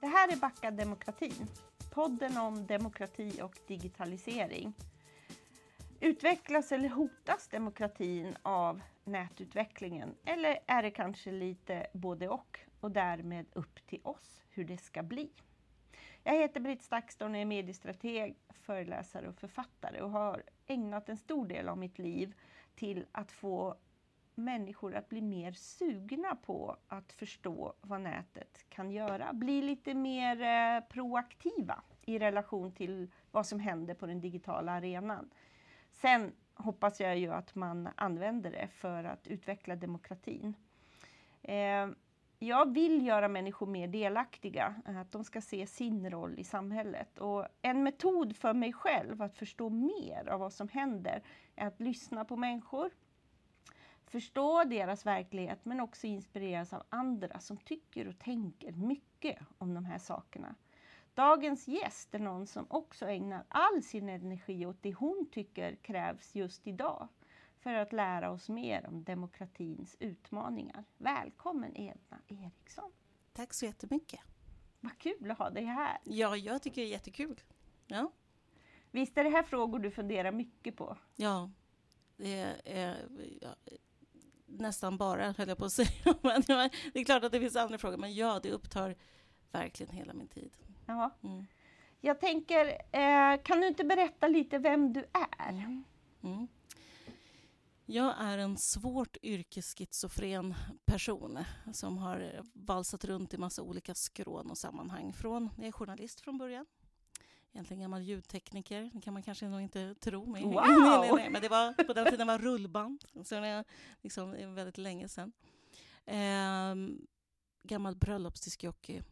Det här är Backa demokratin, podden om demokrati och digitalisering. Utvecklas eller hotas demokratin av nätutvecklingen? Eller är det kanske lite både och och därmed upp till oss hur det ska bli? Jag heter Britt Stakston och är mediestrateg, föreläsare och författare och har ägnat en stor del av mitt liv till att få människor att bli mer sugna på att förstå vad nätet kan göra. Bli lite mer eh, proaktiva i relation till vad som händer på den digitala arenan. Sen hoppas jag ju att man använder det för att utveckla demokratin. Eh, jag vill göra människor mer delaktiga, att de ska se sin roll i samhället. Och en metod för mig själv att förstå mer av vad som händer är att lyssna på människor, förstå deras verklighet men också inspireras av andra som tycker och tänker mycket om de här sakerna. Dagens gäst är någon som också ägnar all sin energi åt det hon tycker krävs just idag för att lära oss mer om demokratins utmaningar. Välkommen Edna Eriksson! Tack så jättemycket! Vad kul att ha dig här! Ja, jag tycker det är jättekul. Ja. Visst är det här frågor du funderar mycket på? Ja, det är ja, nästan bara, höll jag på att säga. Men det är klart att det finns andra frågor, men ja, det upptar verkligen hela min tid. Ja. Mm. Jag tänker, eh, kan du inte berätta lite vem du är? Mm. Jag är en svårt yrkesschizofren person som har valsat runt i massa olika skrån och sammanhang. Från, jag är journalist från början. Egentligen gammal ljudtekniker, det kan man kanske nog inte tro. Mig. Wow. nej, nej, nej, men det var, på den tiden var rullband, så det är liksom, väldigt länge sedan. Eh, gammal bröllopsdiskjockey.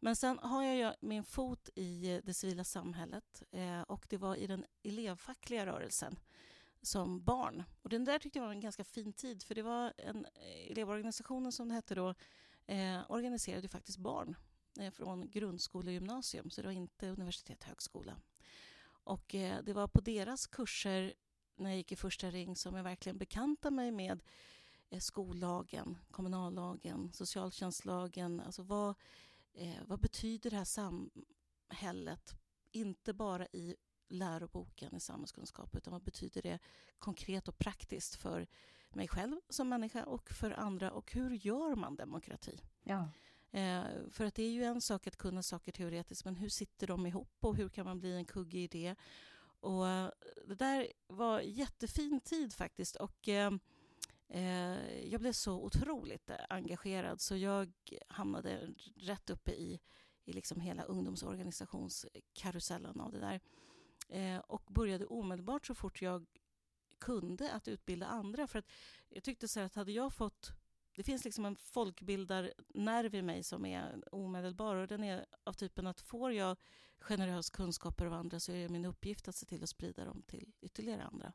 Men sen har jag min fot i det civila samhället eh, och det var i den elevfackliga rörelsen som barn. Och den där tyckte jag var en ganska fin tid för det var en eh, elevorganisationen som det hette då eh, organiserade faktiskt barn eh, Eh, från grundskola och gymnasium så det var inte universitet och högskola. Och eh, det var på deras kurser när jag gick i första ring som jag verkligen bekantade mig med eh, skollagen, kommunallagen, socialtjänstlagen. Alltså vad, eh, vad betyder det här samhället? Inte bara i läroboken i samhällskunskap utan vad betyder det konkret och praktiskt för mig själv som människa och för andra och hur gör man demokrati? Ja. Eh, för att det är ju en sak att kunna saker teoretiskt men hur sitter de ihop och hur kan man bli en kugge i det? Och eh, det där var jättefin tid faktiskt och eh, eh, jag blev så otroligt engagerad så jag hamnade rätt uppe i, i liksom hela ungdomsorganisationskarusellen av det där. Eh, och började omedelbart så fort jag kunde att utbilda andra. För att jag tyckte så att hade jag fått... Det finns liksom en folkbildarnerv i mig som är omedelbar och den är av typen att får jag generös kunskaper av andra så är det min uppgift att se till att sprida dem till ytterligare andra.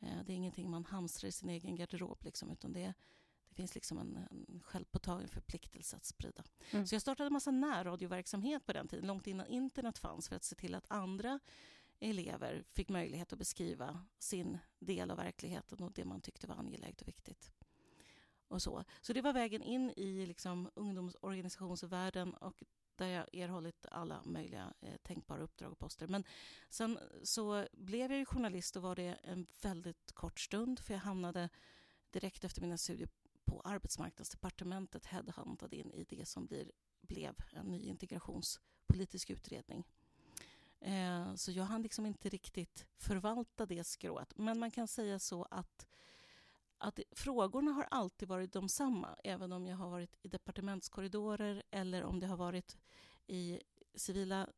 Eh, det är ingenting man hamstrar i sin egen garderob liksom, utan det, det finns liksom en, en självpåtagen förpliktelse att sprida. Mm. Så jag startade en massa närradioverksamhet på den tiden, långt innan internet fanns, för att se till att andra elever fick möjlighet att beskriva sin del av verkligheten och det man tyckte var angeläget och viktigt. Och så. så det var vägen in i liksom ungdomsorganisationsvärlden och där jag erhållit alla möjliga eh, tänkbara uppdrag och poster. Men sen så blev jag ju journalist och var det en väldigt kort stund för jag hamnade direkt efter mina studier på arbetsmarknadsdepartementet headhuntad in i det som blir, blev en ny integrationspolitisk utredning. Eh, så jag hann liksom inte riktigt förvalta det skrået. Men man kan säga så att, att frågorna har alltid varit de samma även om jag har varit i departementskorridorer eller om det har varit i civila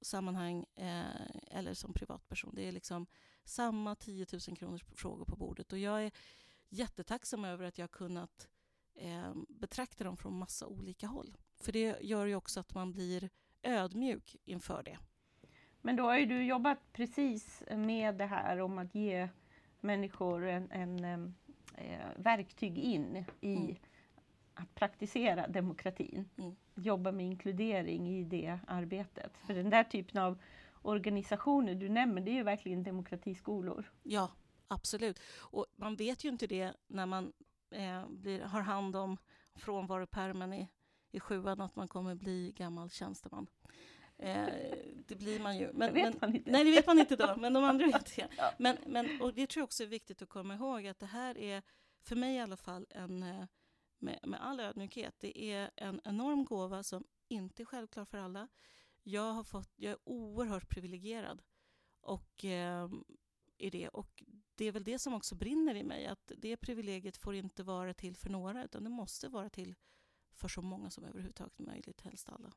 sammanhang eh, eller som privatperson. Det är liksom samma 10 000 kronors frågor på bordet. Och jag är jättetacksam över att jag har kunnat eh, betrakta dem från massa olika håll. För det gör ju också att man blir ödmjuk inför det. Men då har ju du jobbat precis med det här om att ge människor en, en eh, verktyg in i mm. att praktisera demokratin. Mm. Jobba med inkludering i det arbetet. För den där typen av organisationer du nämner, det är ju verkligen demokratiskolor. Ja, absolut. Och man vet ju inte det när man eh, blir, har hand om frånvaropärmen i, i sjuan att man kommer bli gammal tjänsteman. Eh, det blir man ju. Men, det vet man inte. Nej, det vet man inte då, men de andra vet det. Ja. Men, men, och det tror jag också är viktigt att komma ihåg att det här är, för mig i alla fall, en, eh, med, med all ödmjukhet, det är en enorm gåva som inte är självklar för alla. Jag, har fått, jag är oerhört privilegierad och, eh, i det. Och det är väl det som också brinner i mig, att det privilegiet får inte vara till för några, utan det måste vara till för så många som överhuvudtaget möjligt, helst alla.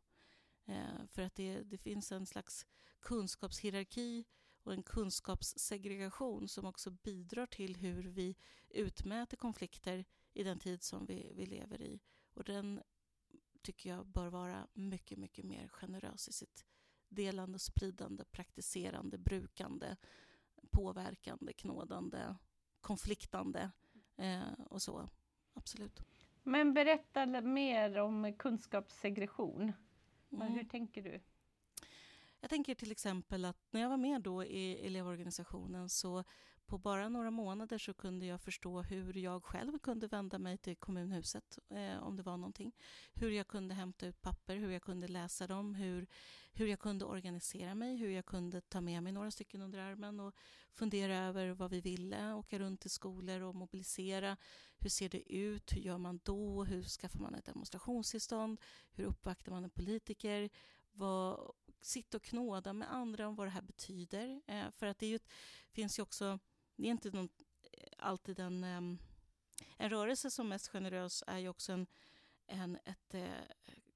Eh, för att det, det finns en slags kunskapshierarki och en kunskapssegregation som också bidrar till hur vi utmäter konflikter i den tid som vi, vi lever i. Och den tycker jag bör vara mycket, mycket mer generös i sitt delande, spridande, praktiserande, brukande, påverkande, knådande, konfliktande eh, och så. Absolut. Men berätta mer om kunskapssegregation. Mm. Hur tänker du? Jag tänker till exempel att när jag var med då i elevorganisationen så på bara några månader så kunde jag förstå hur jag själv kunde vända mig till kommunhuset eh, om det var någonting. Hur jag kunde hämta ut papper, hur jag kunde läsa dem, hur, hur jag kunde organisera mig, hur jag kunde ta med mig några stycken under armen och fundera över vad vi ville, åka runt till skolor och mobilisera. Hur ser det ut? Hur gör man då? Hur skaffar man ett demonstrationstillstånd? Hur uppvaktar man en politiker? Vad, sitta och knåda med andra om vad det här betyder. Eh, för att det ju, finns ju också det är inte någon, eh, alltid en... Um, en rörelse som mest generös är ju också en, en, ett eh,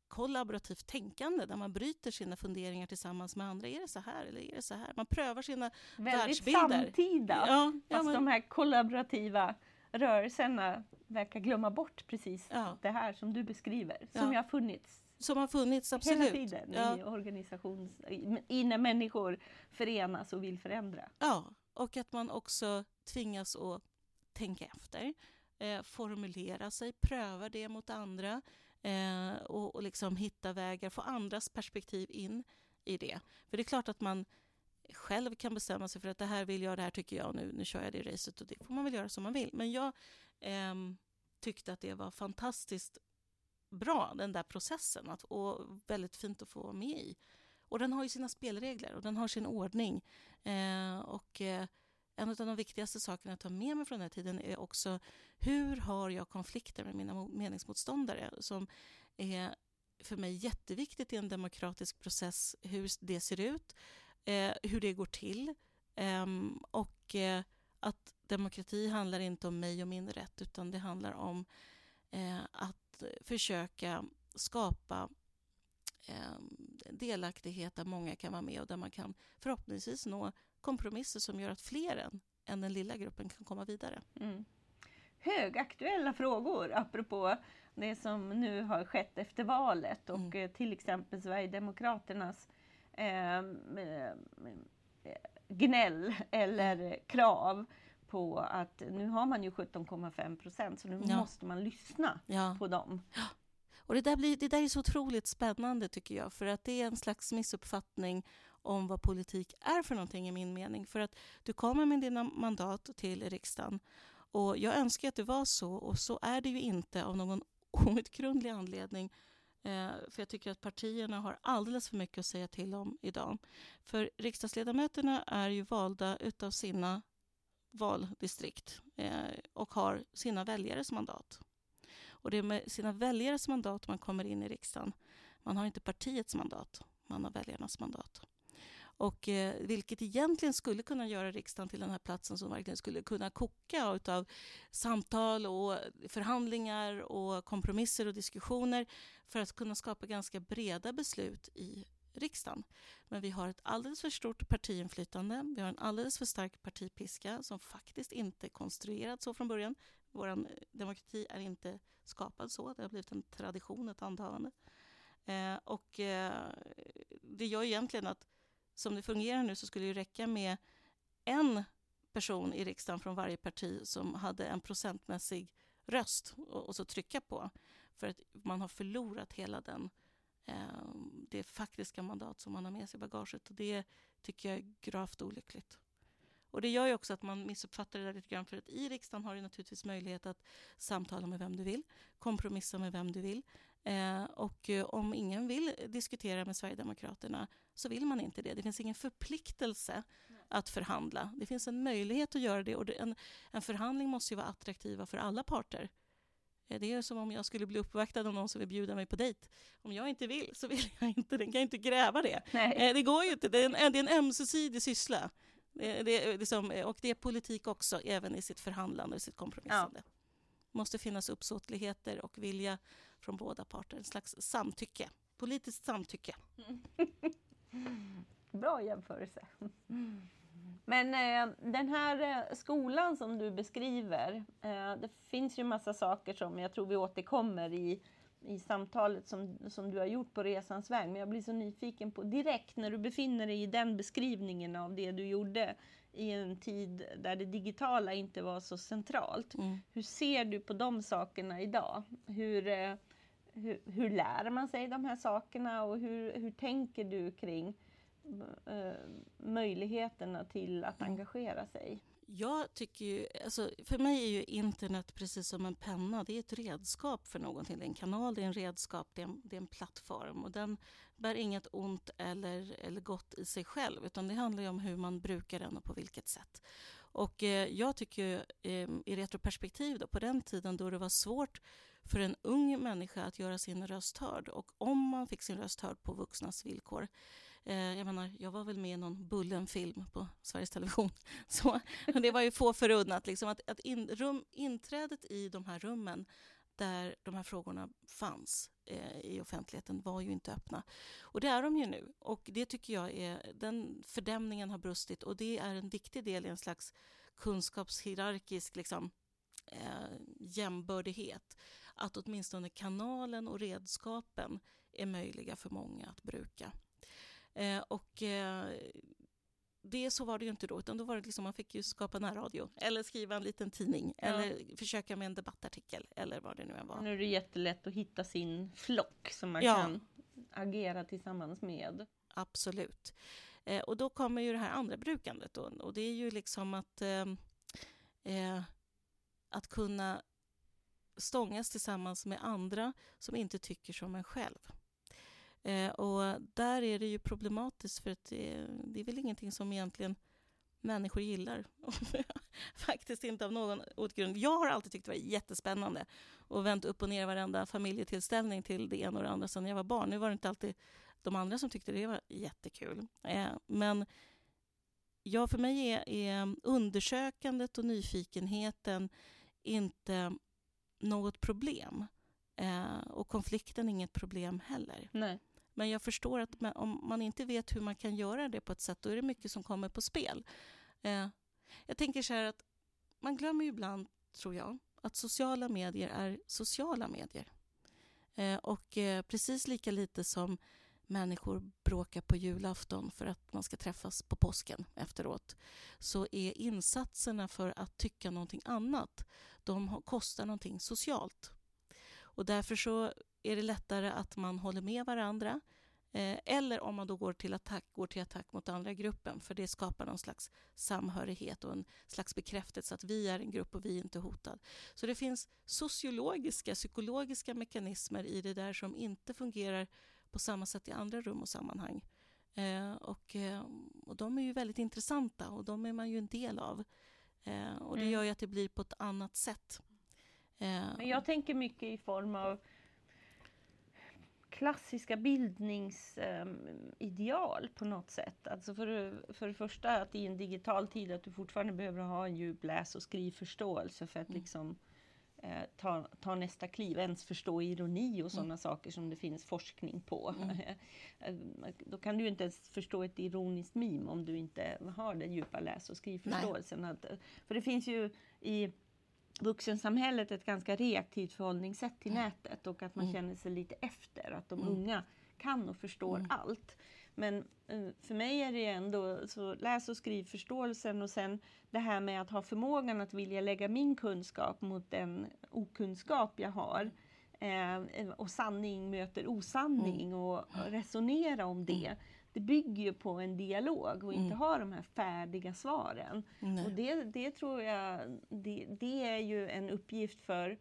kollaborativt tänkande där man bryter sina funderingar tillsammans med andra. Är det så här eller är det så här? Man prövar sina Väldigt världsbilder. Väldigt samtida, ja, ja, fast men... de här kollaborativa rörelserna verkar glömma bort precis ja. det här som du beskriver, som ju har funnits som har funnits, absolut. Hela tiden ja. i organisations... I, när människor förenas och vill förändra. Ja, och att man också tvingas att tänka efter, eh, formulera sig, pröva det mot andra eh, och, och liksom hitta vägar, få andras perspektiv in i det. För det är klart att man själv kan bestämma sig för att det här vill jag, det här tycker jag, nu, nu kör jag det racet och det får man väl göra som man vill. Men jag eh, tyckte att det var fantastiskt bra, den där processen, att, och väldigt fint att få vara med i. Och den har ju sina spelregler och den har sin ordning. Eh, och eh, en av de viktigaste sakerna att ta med mig från den här tiden är också hur har jag konflikter med mina meningsmotståndare som är för mig jätteviktigt i en demokratisk process hur det ser ut, eh, hur det går till. Ehm, och eh, att demokrati handlar inte om mig och min rätt utan det handlar om eh, att försöka skapa delaktighet där många kan vara med och där man kan förhoppningsvis nå kompromisser som gör att fler än, än den lilla gruppen kan komma vidare. Mm. Högaktuella frågor apropå det som nu har skett efter valet och mm. Till exempel Sverigedemokraternas eh, gnäll eller krav på att nu har man ju 17,5 procent så nu ja. måste man lyssna ja. på dem. Och det där, blir, det där är så otroligt spännande tycker jag för att det är en slags missuppfattning om vad politik är för någonting i min mening. För att du kommer med dina mandat till riksdagen och jag önskar att det var så och så är det ju inte av någon outgrundlig anledning. Eh, för jag tycker att partierna har alldeles för mycket att säga till om idag. För riksdagsledamöterna är ju valda utav sina valdistrikt eh, och har sina väljares mandat. Och det är med sina väljares mandat man kommer in i riksdagen. Man har inte partiets mandat, man har väljarnas mandat. Och, eh, vilket egentligen skulle kunna göra riksdagen till den här platsen som verkligen skulle kunna koka av samtal och förhandlingar och kompromisser och diskussioner för att kunna skapa ganska breda beslut i riksdagen. Men vi har ett alldeles för stort partiinflytande. Vi har en alldeles för stark partipiska som faktiskt inte är konstruerad så från början. Vår demokrati är inte skapad så. Det har blivit en tradition, ett antagande. Eh, och eh, det gör egentligen att som det fungerar nu så skulle det räcka med en person i riksdagen från varje parti som hade en procentmässig röst och, och så trycka på. För att man har förlorat hela den, eh, det faktiska mandat som man har med sig i bagaget. Och det tycker jag är gravt olyckligt. Och Det gör ju också att man missuppfattar det där lite grann. För att i riksdagen har du naturligtvis möjlighet att samtala med vem du vill, kompromissa med vem du vill. Eh, och eh, om ingen vill diskutera med Sverigedemokraterna så vill man inte det. Det finns ingen förpliktelse att förhandla. Det finns en möjlighet att göra det och en, en förhandling måste ju vara attraktiva för alla parter. Eh, det är som om jag skulle bli uppvaktad av någon som vill bjuda mig på dejt. Om jag inte vill så vill jag inte, den kan inte gräva det. Nej. Det går ju inte, det är en, det är en ömsesidig syssla. Det, det, det som, och det är politik också, även i sitt förhandlande och sitt kompromissande. Ja. måste finnas uppsåtligheter och vilja från båda parter. En slags samtycke, politiskt samtycke. Bra jämförelse. Men eh, den här eh, skolan som du beskriver, eh, det finns ju massa saker som jag tror vi återkommer i, i samtalet som, som du har gjort på resans väg. Men jag blir så nyfiken på direkt när du befinner dig i den beskrivningen av det du gjorde i en tid där det digitala inte var så centralt. Mm. Hur ser du på de sakerna idag? Hur, eh, hur, hur lär man sig de här sakerna och hur, hur tänker du kring eh, möjligheterna till att mm. engagera sig? Jag tycker ju, alltså för mig är ju internet precis som en penna. Det är ett redskap för någonting. Det är en kanal, det är en redskap, det är en, det är en plattform. Och den bär inget ont eller, eller gott i sig själv, utan det handlar ju om hur man brukar den och på vilket sätt. Och eh, jag tycker eh, i retroperspektiv då, på den tiden då det var svårt för en ung människa att göra sin röst hörd och om man fick sin röst hörd på vuxnas villkor eh, Eh, jag menar, jag var väl med i någon Bullen-film på Sveriges Television. Så det var ju få förunnat. Liksom, att, att in, rum, inträdet i de här rummen där de här frågorna fanns eh, i offentligheten var ju inte öppna. Och det är de ju nu. Och det tycker jag är, den fördämningen har brustit och det är en viktig del i en slags kunskapshierarkisk liksom, eh, jämbördighet. Att åtminstone kanalen och redskapen är möjliga för många att bruka. Eh, och eh, det så var det ju inte då, utan då var det liksom man fick ju skapa närradio eller skriva en liten tidning ja. eller försöka med en debattartikel eller vad det nu än var. Nu är det jättelätt att hitta sin flock som man ja. kan agera tillsammans med. Absolut. Eh, och då kommer ju det här andra brukandet då, och det är ju liksom att eh, eh, att kunna stångas tillsammans med andra som inte tycker som en själv. Eh, och där är det ju problematiskt för att det, det är väl ingenting som egentligen människor gillar. Faktiskt inte av någon åtgrund. Jag har alltid tyckt det var jättespännande och vänt upp och ner varenda familjetillställning till det ena och det andra sedan jag var barn. Nu var det inte alltid de andra som tyckte det var jättekul. Eh, men ja, för mig är, är undersökandet och nyfikenheten inte något problem. Eh, och konflikten är inget problem heller. Nej. Men jag förstår att man, om man inte vet hur man kan göra det på ett sätt, då är det mycket som kommer på spel. Eh, jag tänker så här att man glömmer ju ibland, tror jag, att sociala medier är sociala medier. Eh, och eh, precis lika lite som människor bråkar på julafton för att man ska träffas på påsken efteråt så är insatserna för att tycka någonting annat, de kostar någonting socialt. Och därför så är det lättare att man håller med varandra eh, eller om man då går till, attack, går till attack mot andra gruppen för det skapar någon slags samhörighet och en slags bekräftelse att vi är en grupp och vi är inte hotad. Så det finns sociologiska, psykologiska mekanismer i det där som inte fungerar på samma sätt i andra rum och sammanhang. Eh, och, eh, och de är ju väldigt intressanta och de är man ju en del av. Eh, och det mm. gör ju att det blir på ett annat sätt. Men jag tänker mycket i form av klassiska bildningsideal på något sätt. Alltså för, för det första att i en digital tid att du fortfarande behöver ha en djup läs och skrivförståelse för att mm. liksom eh, ta, ta nästa kliv, ens förstå ironi och sådana mm. saker som det finns forskning på. Mm. Då kan du inte ens förstå ett ironiskt meme om du inte har den djupa läs och skrivförståelsen. Att, för det finns ju i vuxensamhället ett ganska reaktivt förhållningssätt till nätet och att man mm. känner sig lite efter. Att de mm. unga kan och förstår mm. allt. Men uh, för mig är det ändå så läs och skrivförståelsen och sen det här med att ha förmågan att vilja lägga min kunskap mot den okunskap jag har. Eh, och sanning möter osanning mm. och resonera om det. Det bygger ju på en dialog och inte mm. ha de här färdiga svaren. Nej. Och det, det tror jag, det, det, är ju en uppgift för,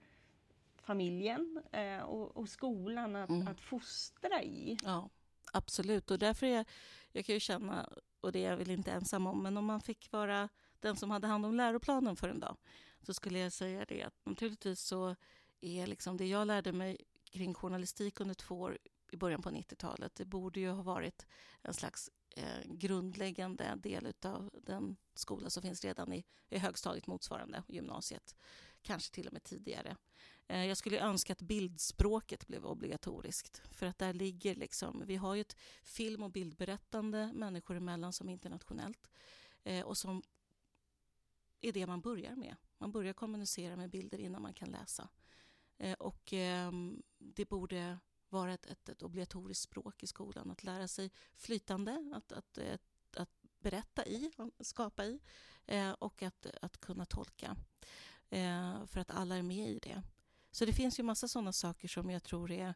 familjen eh, och, och, skolan att, mm. att fostra i. Ja, absolut. Och därför är jag, jag kan ju känna, och det är jag väl inte ensam om, men om man fick vara den som hade hand om läroplanen för en dag, så skulle jag säga det att naturligtvis så är liksom det jag lärde mig kring journalistik under två år i början på 90-talet, det borde ju ha varit en slags eh, grundläggande del av den skola som finns redan i, i högstadiet motsvarande gymnasiet, kanske till och med tidigare. Eh, jag skulle önska att bildspråket blev obligatoriskt. För att där ligger liksom, vi har ju ett film och bildberättande människor emellan som är internationellt. Eh, och som är det man börjar med. Man börjar kommunicera med bilder innan man kan läsa. Eh, och ehm, det borde vara ett, ett, ett, obligatoriskt språk i skolan. Att lära sig flytande, att, att, att, att berätta i, skapa i eh, och att, att kunna tolka. Eh, för att alla är med i det. Så det finns ju massa sådana saker som jag tror är,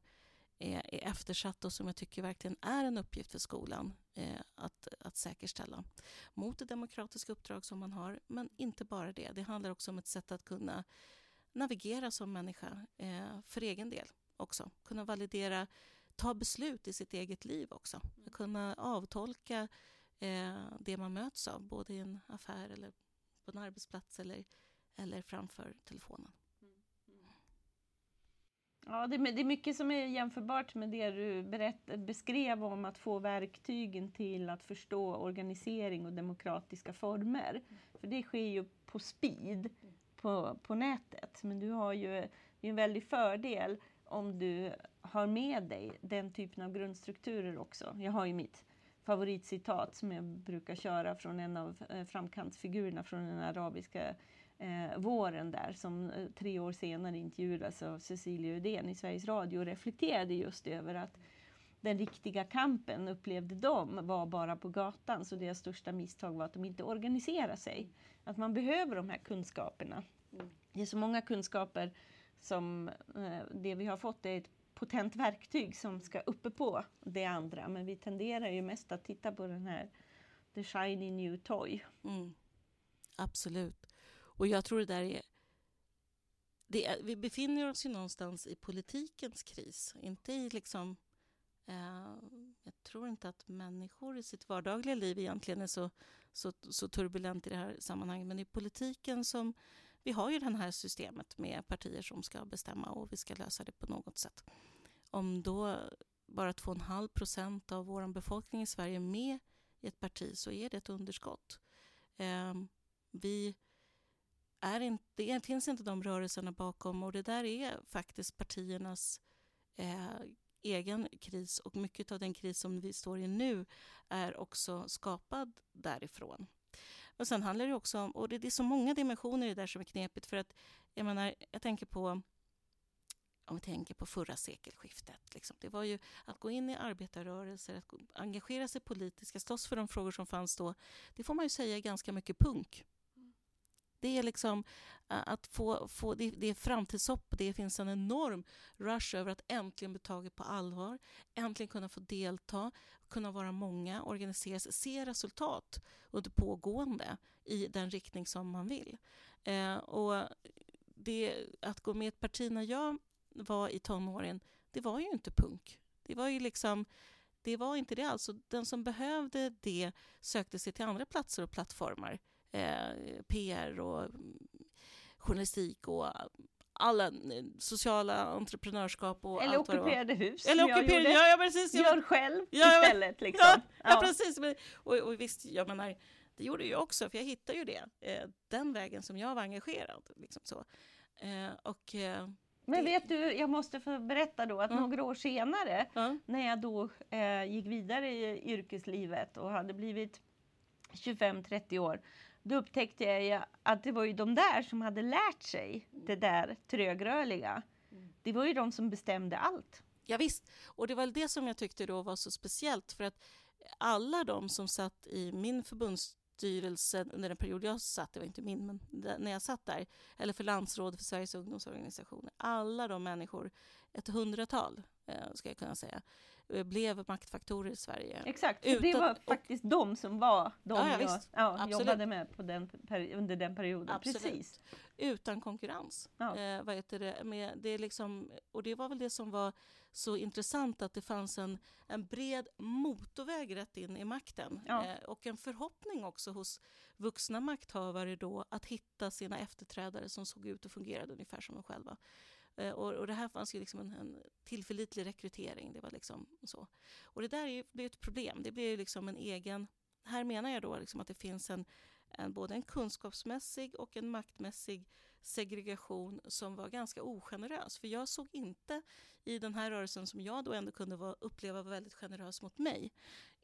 är, är eftersatt och som jag tycker verkligen är en uppgift för skolan eh, att, att säkerställa. Mot det demokratiska uppdrag som man har, men inte bara det. Det handlar också om ett sätt att kunna navigera som människa eh, för egen del också. Kunna validera, ta beslut i sitt eget liv också. Att kunna avtolka eh, det man möts av, både i en affär eller på en arbetsplats eller, eller framför telefonen. Ja, det, är mycket som är jämförbart med det du berätt, beskrev om att få verktygen till att förstå organisering och demokratiska former. Mm. För det sker ju på speed på, på nätet. Men du har ju det är en väldig fördel om du har med dig den typen av grundstrukturer också. Jag har ju mitt favoritcitat som jag brukar köra från en av eh, framkantsfigurerna från den arabiska eh, våren där som eh, tre år senare intervjuades av Cecilia Uddén i Sveriges Radio och reflekterade just över att den riktiga kampen upplevde de var bara på gatan så deras största misstag var att de inte organiserade sig. Att man behöver de här kunskaperna. Mm. Det är så många kunskaper som eh, det vi har fått är ett potent verktyg som ska uppe på det andra men vi tenderar ju mest att titta på den här the shiny new toy. Mm. Absolut. Och jag tror det där är... Det är vi befinner oss ju någonstans i politikens kris, inte i liksom... Eh, jag tror inte att människor i sitt vardagliga liv egentligen är så, så, så turbulent i det här sammanhanget, men i politiken som... Vi har ju det här systemet med partier som ska bestämma och vi ska lösa det på något sätt. Om då bara 2,5 procent av vår befolkning i Sverige är med i ett parti så är det ett underskott. Eh, vi är inte, det finns inte de rörelserna bakom och det där är faktiskt partiernas eh, egen kris och mycket av den kris som vi står i nu är också skapad därifrån. Och sen handlar det också om, och det, är så många dimensioner i det där som är knepigt för att jag menar, jag tänker på om vi tänker på förra sekelskiftet. Liksom. Det var ju att gå in i arbetarrörelser, att engagera sig politiskt, att slåss för de frågor som fanns då. Det får man ju säga är ganska mycket punk. Det är liksom att få, få det, det är framtidshopp, det finns en enorm rush över att äntligen bli taget på allvar, äntligen kunna få delta, kunna vara många, organiseras, se resultat under pågående i den riktning som man vill. Eh, och det, att gå med i ett parti när jag var i tonåren, det var ju inte punk. Det var ju liksom det var inte det alls. Den som behövde det sökte sig till andra platser och plattformar eh, PR och journalistik och alla sociala entreprenörskap och Eller allt ockuperade hus. Eller ockuperade, ja, ja, precis. Gör själv ja, istället. Liksom. Ja, ja. ja precis. Och, och visst, jag menar, det gjorde jag också, för jag hittade ju det. Eh, den vägen som jag var engagerad. Liksom så. Eh, och, eh, men vet du, jag måste få berätta då att mm. några år senare, mm. när jag då eh, gick vidare i yrkeslivet och hade blivit 25-30 år, då upptäckte jag att det var ju de där som hade lärt sig det där trögrörliga. Det var ju de som bestämde allt. Ja, visst, och det var det som jag tyckte då var så speciellt för att alla de som satt i min förbundsstyrelse under den period jag satt, det var inte min, men när jag satt där, eller för landsrådet för Sveriges ungdomsorganisationer, alla de människor, ett hundratal eh, ska jag kunna säga, blev maktfaktorer i Sverige. Exakt, för det var och- faktiskt de som var de Ja, ja, jag ja, Absolut. jobbade med på den, under den perioden. Absolut. Precis. utan konkurrens. Ja. Eh, vad heter det? Med, det är liksom, och det var väl det som var så intressant, att det fanns en, en bred motorväg rätt in i makten. Ja. Eh, och en förhoppning också hos vuxna makthavare då att hitta sina efterträdare som såg ut och fungerade ungefär som de själva. Eh, och, och det här fanns ju liksom en, en tillförlitlig rekrytering. Det var liksom så. Och det där är ju, blir ett problem. Det blir ju liksom en egen... Här menar jag då liksom att det finns en, en, både en kunskapsmässig och en maktmässig segregation som var ganska ogenerös. För jag såg inte i den här rörelsen som jag då ändå kunde vara, uppleva var väldigt generös mot mig,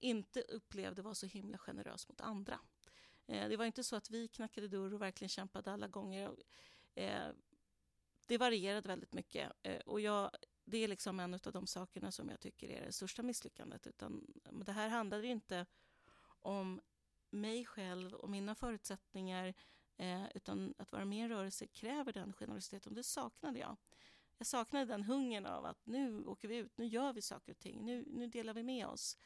inte upplevde var så himla generös mot andra. Eh, det var inte så att vi knackade dörr och verkligen kämpade alla gånger. Eh, det varierade väldigt mycket. Eh, och jag, det är liksom en av de sakerna som jag tycker är det största misslyckandet. Utan, det här handlade inte om mig själv och mina förutsättningar eh, utan att vara med i en rörelse kräver den generositeten. Det saknade jag. Jag saknade den hungern av att nu åker vi ut, nu gör vi saker och ting, nu, nu delar vi med oss.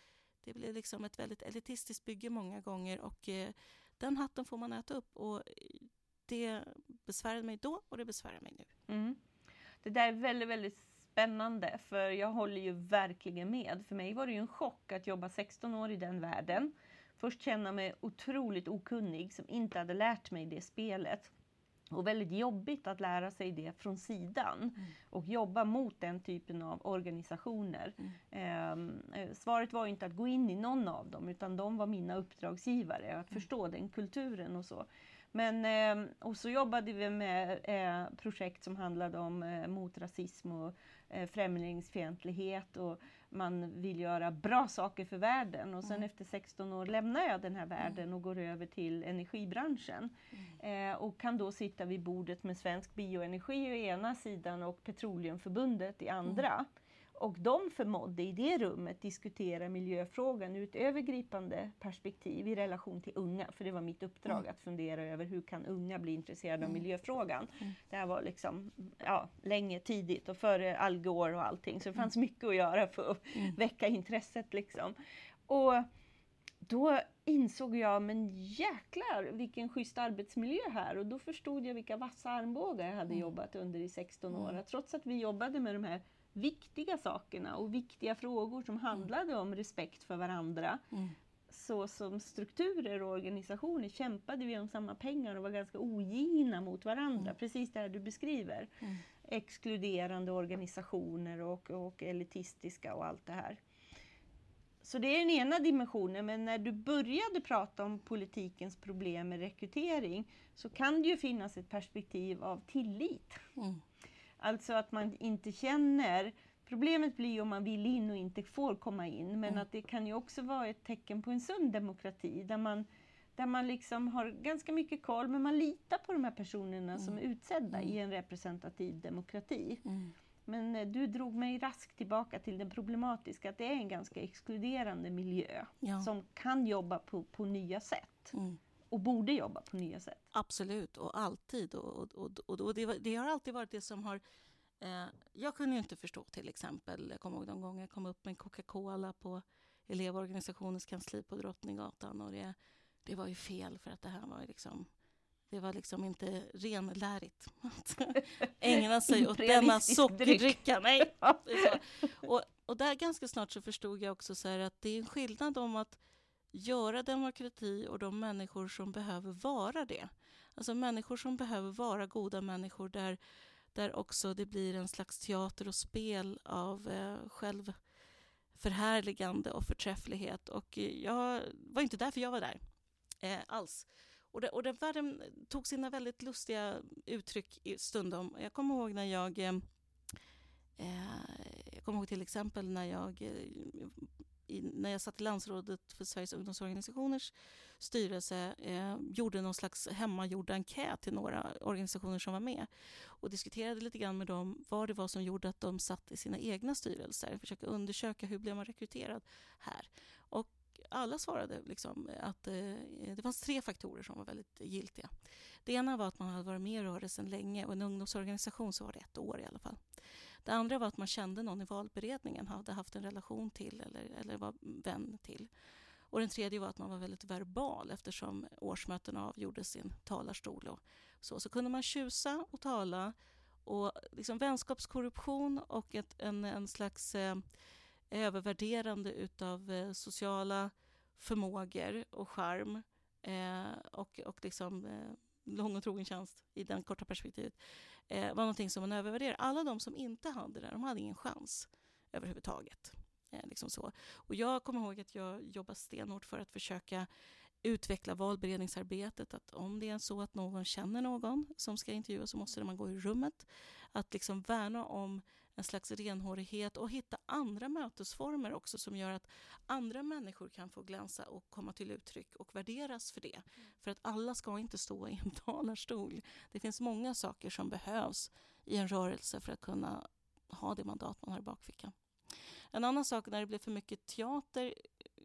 Det blev liksom ett väldigt elitistiskt bygge många gånger och eh, den hatten får man äta upp. Och eh, det besvärade mig då och det besvärar mig nu. Mm. Det där är väldigt, väldigt spännande för jag håller ju verkligen med. För mig var det ju en chock att jobba 16 år i den världen. Först känna mig otroligt okunnig som inte hade lärt mig det spelet. Och väldigt jobbigt att lära sig det från sidan och jobba mot den typen av organisationer. Ehm, eh, svaret var inte att gå in i någon av dem utan de var mina uppdragsgivare, att förstå den kulturen och så. Men, eh, och så jobbade vi med eh, projekt som handlade om eh, mot rasism och främlingsfientlighet och man vill göra bra saker för världen. Och sen efter 16 år lämnar jag den här världen och går över till energibranschen. Eh, och kan då sitta vid bordet med Svensk Bioenergi å ena sidan och Petroleumförbundet i andra. Och de förmådde i det rummet diskutera miljöfrågan ur ett övergripande perspektiv i relation till unga. För det var mitt uppdrag att fundera över hur kan unga bli intresserade av miljöfrågan. Det här var liksom ja, länge tidigt och före Al Gore och allting. Så det fanns mycket att göra för att väcka intresset. Liksom. Och då insåg jag, men jäklar vilken schysst arbetsmiljö här. Och då förstod jag vilka vassa armbågar jag hade jobbat under i 16 år. Att trots att vi jobbade med de här viktiga sakerna och viktiga frågor som handlade om respekt för varandra. Så som strukturer och organisationer kämpade vi om samma pengar och var ganska ogina mot varandra. Precis det här du beskriver. Exkluderande organisationer och, och elitistiska och allt det här. Så det är den ena dimensionen, men när du började prata om politikens problem med rekrytering så kan det ju finnas ett perspektiv av tillit. Mm. Alltså att man inte känner... Problemet blir ju om man vill in och inte får komma in, men att det kan ju också vara ett tecken på en sund demokrati där man, där man liksom har ganska mycket koll, men man litar på de här personerna som är utsedda i en representativ demokrati. Mm. Men eh, du drog mig raskt tillbaka till det problematiska, att det är en ganska exkluderande miljö Ja. som kan jobba på, på nya sätt Mm. Och borde jobba på nya sätt. Absolut, och alltid. Och, och, och, och, det, det har alltid varit det som har... Eh, jag kunde ju inte förstå till exempel, jag kommer ihåg de gånger jag kom upp med Coca-Cola på elevorganisationens kansli på Drottninggatan och det, det var ju fel för att det här var ju liksom det var liksom inte renlärigt att ägna sig åt denna sockerdricka. Nej. Och, och där ganska snart så förstod jag också så här att det är en skillnad om att göra demokrati och de människor som behöver vara det. Alltså människor som behöver vara goda människor där, där också det blir en slags teater och spel av eh, självförhärligande och förträfflighet. Och eh, jag var inte därför jag var där eh, alls. Och, det, och den världen tog sina väldigt lustiga uttryck i stundom. Jag kommer ihåg när jag eh, jag kommer ihåg till exempel när jag, eh, i, när jag satt i landsrådet för Sveriges ungdomsorganisationers styrelse eh, gjorde någon slags hemmagjord enkät till några organisationer som var med och diskuterade lite grann med dem vad det var som gjorde att de satt i sina egna styrelser. Försöka undersöka hur blev man rekryterad här. Och alla svarade liksom att eh, det fanns tre faktorer som var väldigt giltiga. Det ena var att man hade varit med i rörelsen länge och en ungdomsorganisation så var det ett år i alla fall. Det andra var att man kände någon i valberedningen, hade haft en relation till eller, eller var vän till. Och den tredje var att man var väldigt verbal eftersom årsmötena avgjordes i en talarstol. Och så. så kunde man tjusa och tala. Och liksom vänskapskorruption och ett, en, en slags eh, övervärderande utav eh, sociala förmågor och charm eh, och, och liksom, eh, lång och trogen tjänst i det korta perspektivet eh, var någonting som man övervärderade. Alla de som inte hade det, de hade ingen chans överhuvudtaget. Eh, liksom så. Och jag kommer ihåg att jag jobbade stenhårt för att försöka utveckla valberedningsarbetet. Att om det är så att någon känner någon som ska intervjuas så måste man gå i rummet. Att liksom värna om en slags renhårighet och hitta andra mötesformer också som gör att andra människor kan få glänsa och komma till uttryck och värderas för det. Mm. För att alla ska inte stå i en talarstol. Det finns många saker som behövs i en rörelse för att kunna ha det mandat man har i bakfickan. En annan sak när det blev för mycket teater,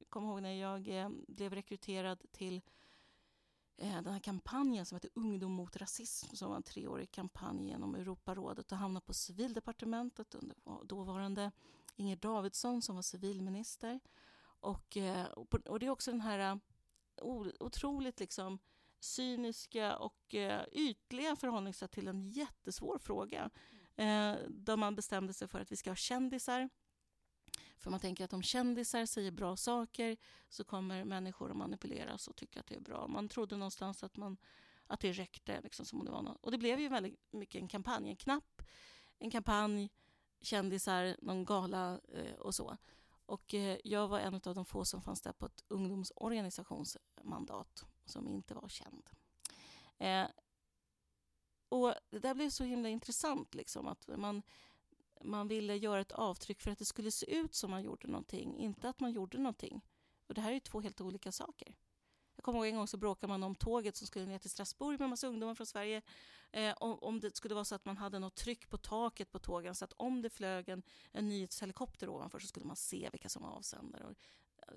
kom ihåg när jag eh, blev rekryterad till den här kampanjen som heter Ungdom mot rasism som var en treårig kampanj genom Europarådet och hamnade på civildepartementet under dåvarande Inger Davidsson som var civilminister. Och, eh, och det är också den här otroligt liksom cyniska och ytliga förhållningssätt till en jättesvår fråga. Eh, där man bestämde sig för att vi ska ha kändisar för man tänker att om kändisar säger bra saker så kommer människor att manipuleras och tycka att det är bra. Man trodde någonstans att, man, att det räckte. Liksom, som det var något. Och det blev ju väldigt mycket en kampanj. En knapp, en kampanj, kändisar, någon gala eh, och så. Och eh, jag var en av de få som fanns där på ett ungdomsorganisationsmandat som inte var känd. Eh, och Det där blev så himla intressant. Liksom, att man man ville göra ett avtryck för att det skulle se ut som man gjorde någonting, inte att man gjorde någonting. Och det här är två helt olika saker. Jag kommer ihåg en gång så bråkade man om tåget som skulle ner till Strasbourg med en massa ungdomar från Sverige. Eh, om, om det skulle vara så att man hade något tryck på taket på tågen så att om det flög en, en nyhetshelikopter ovanför så skulle man se vilka som var avsändare. Och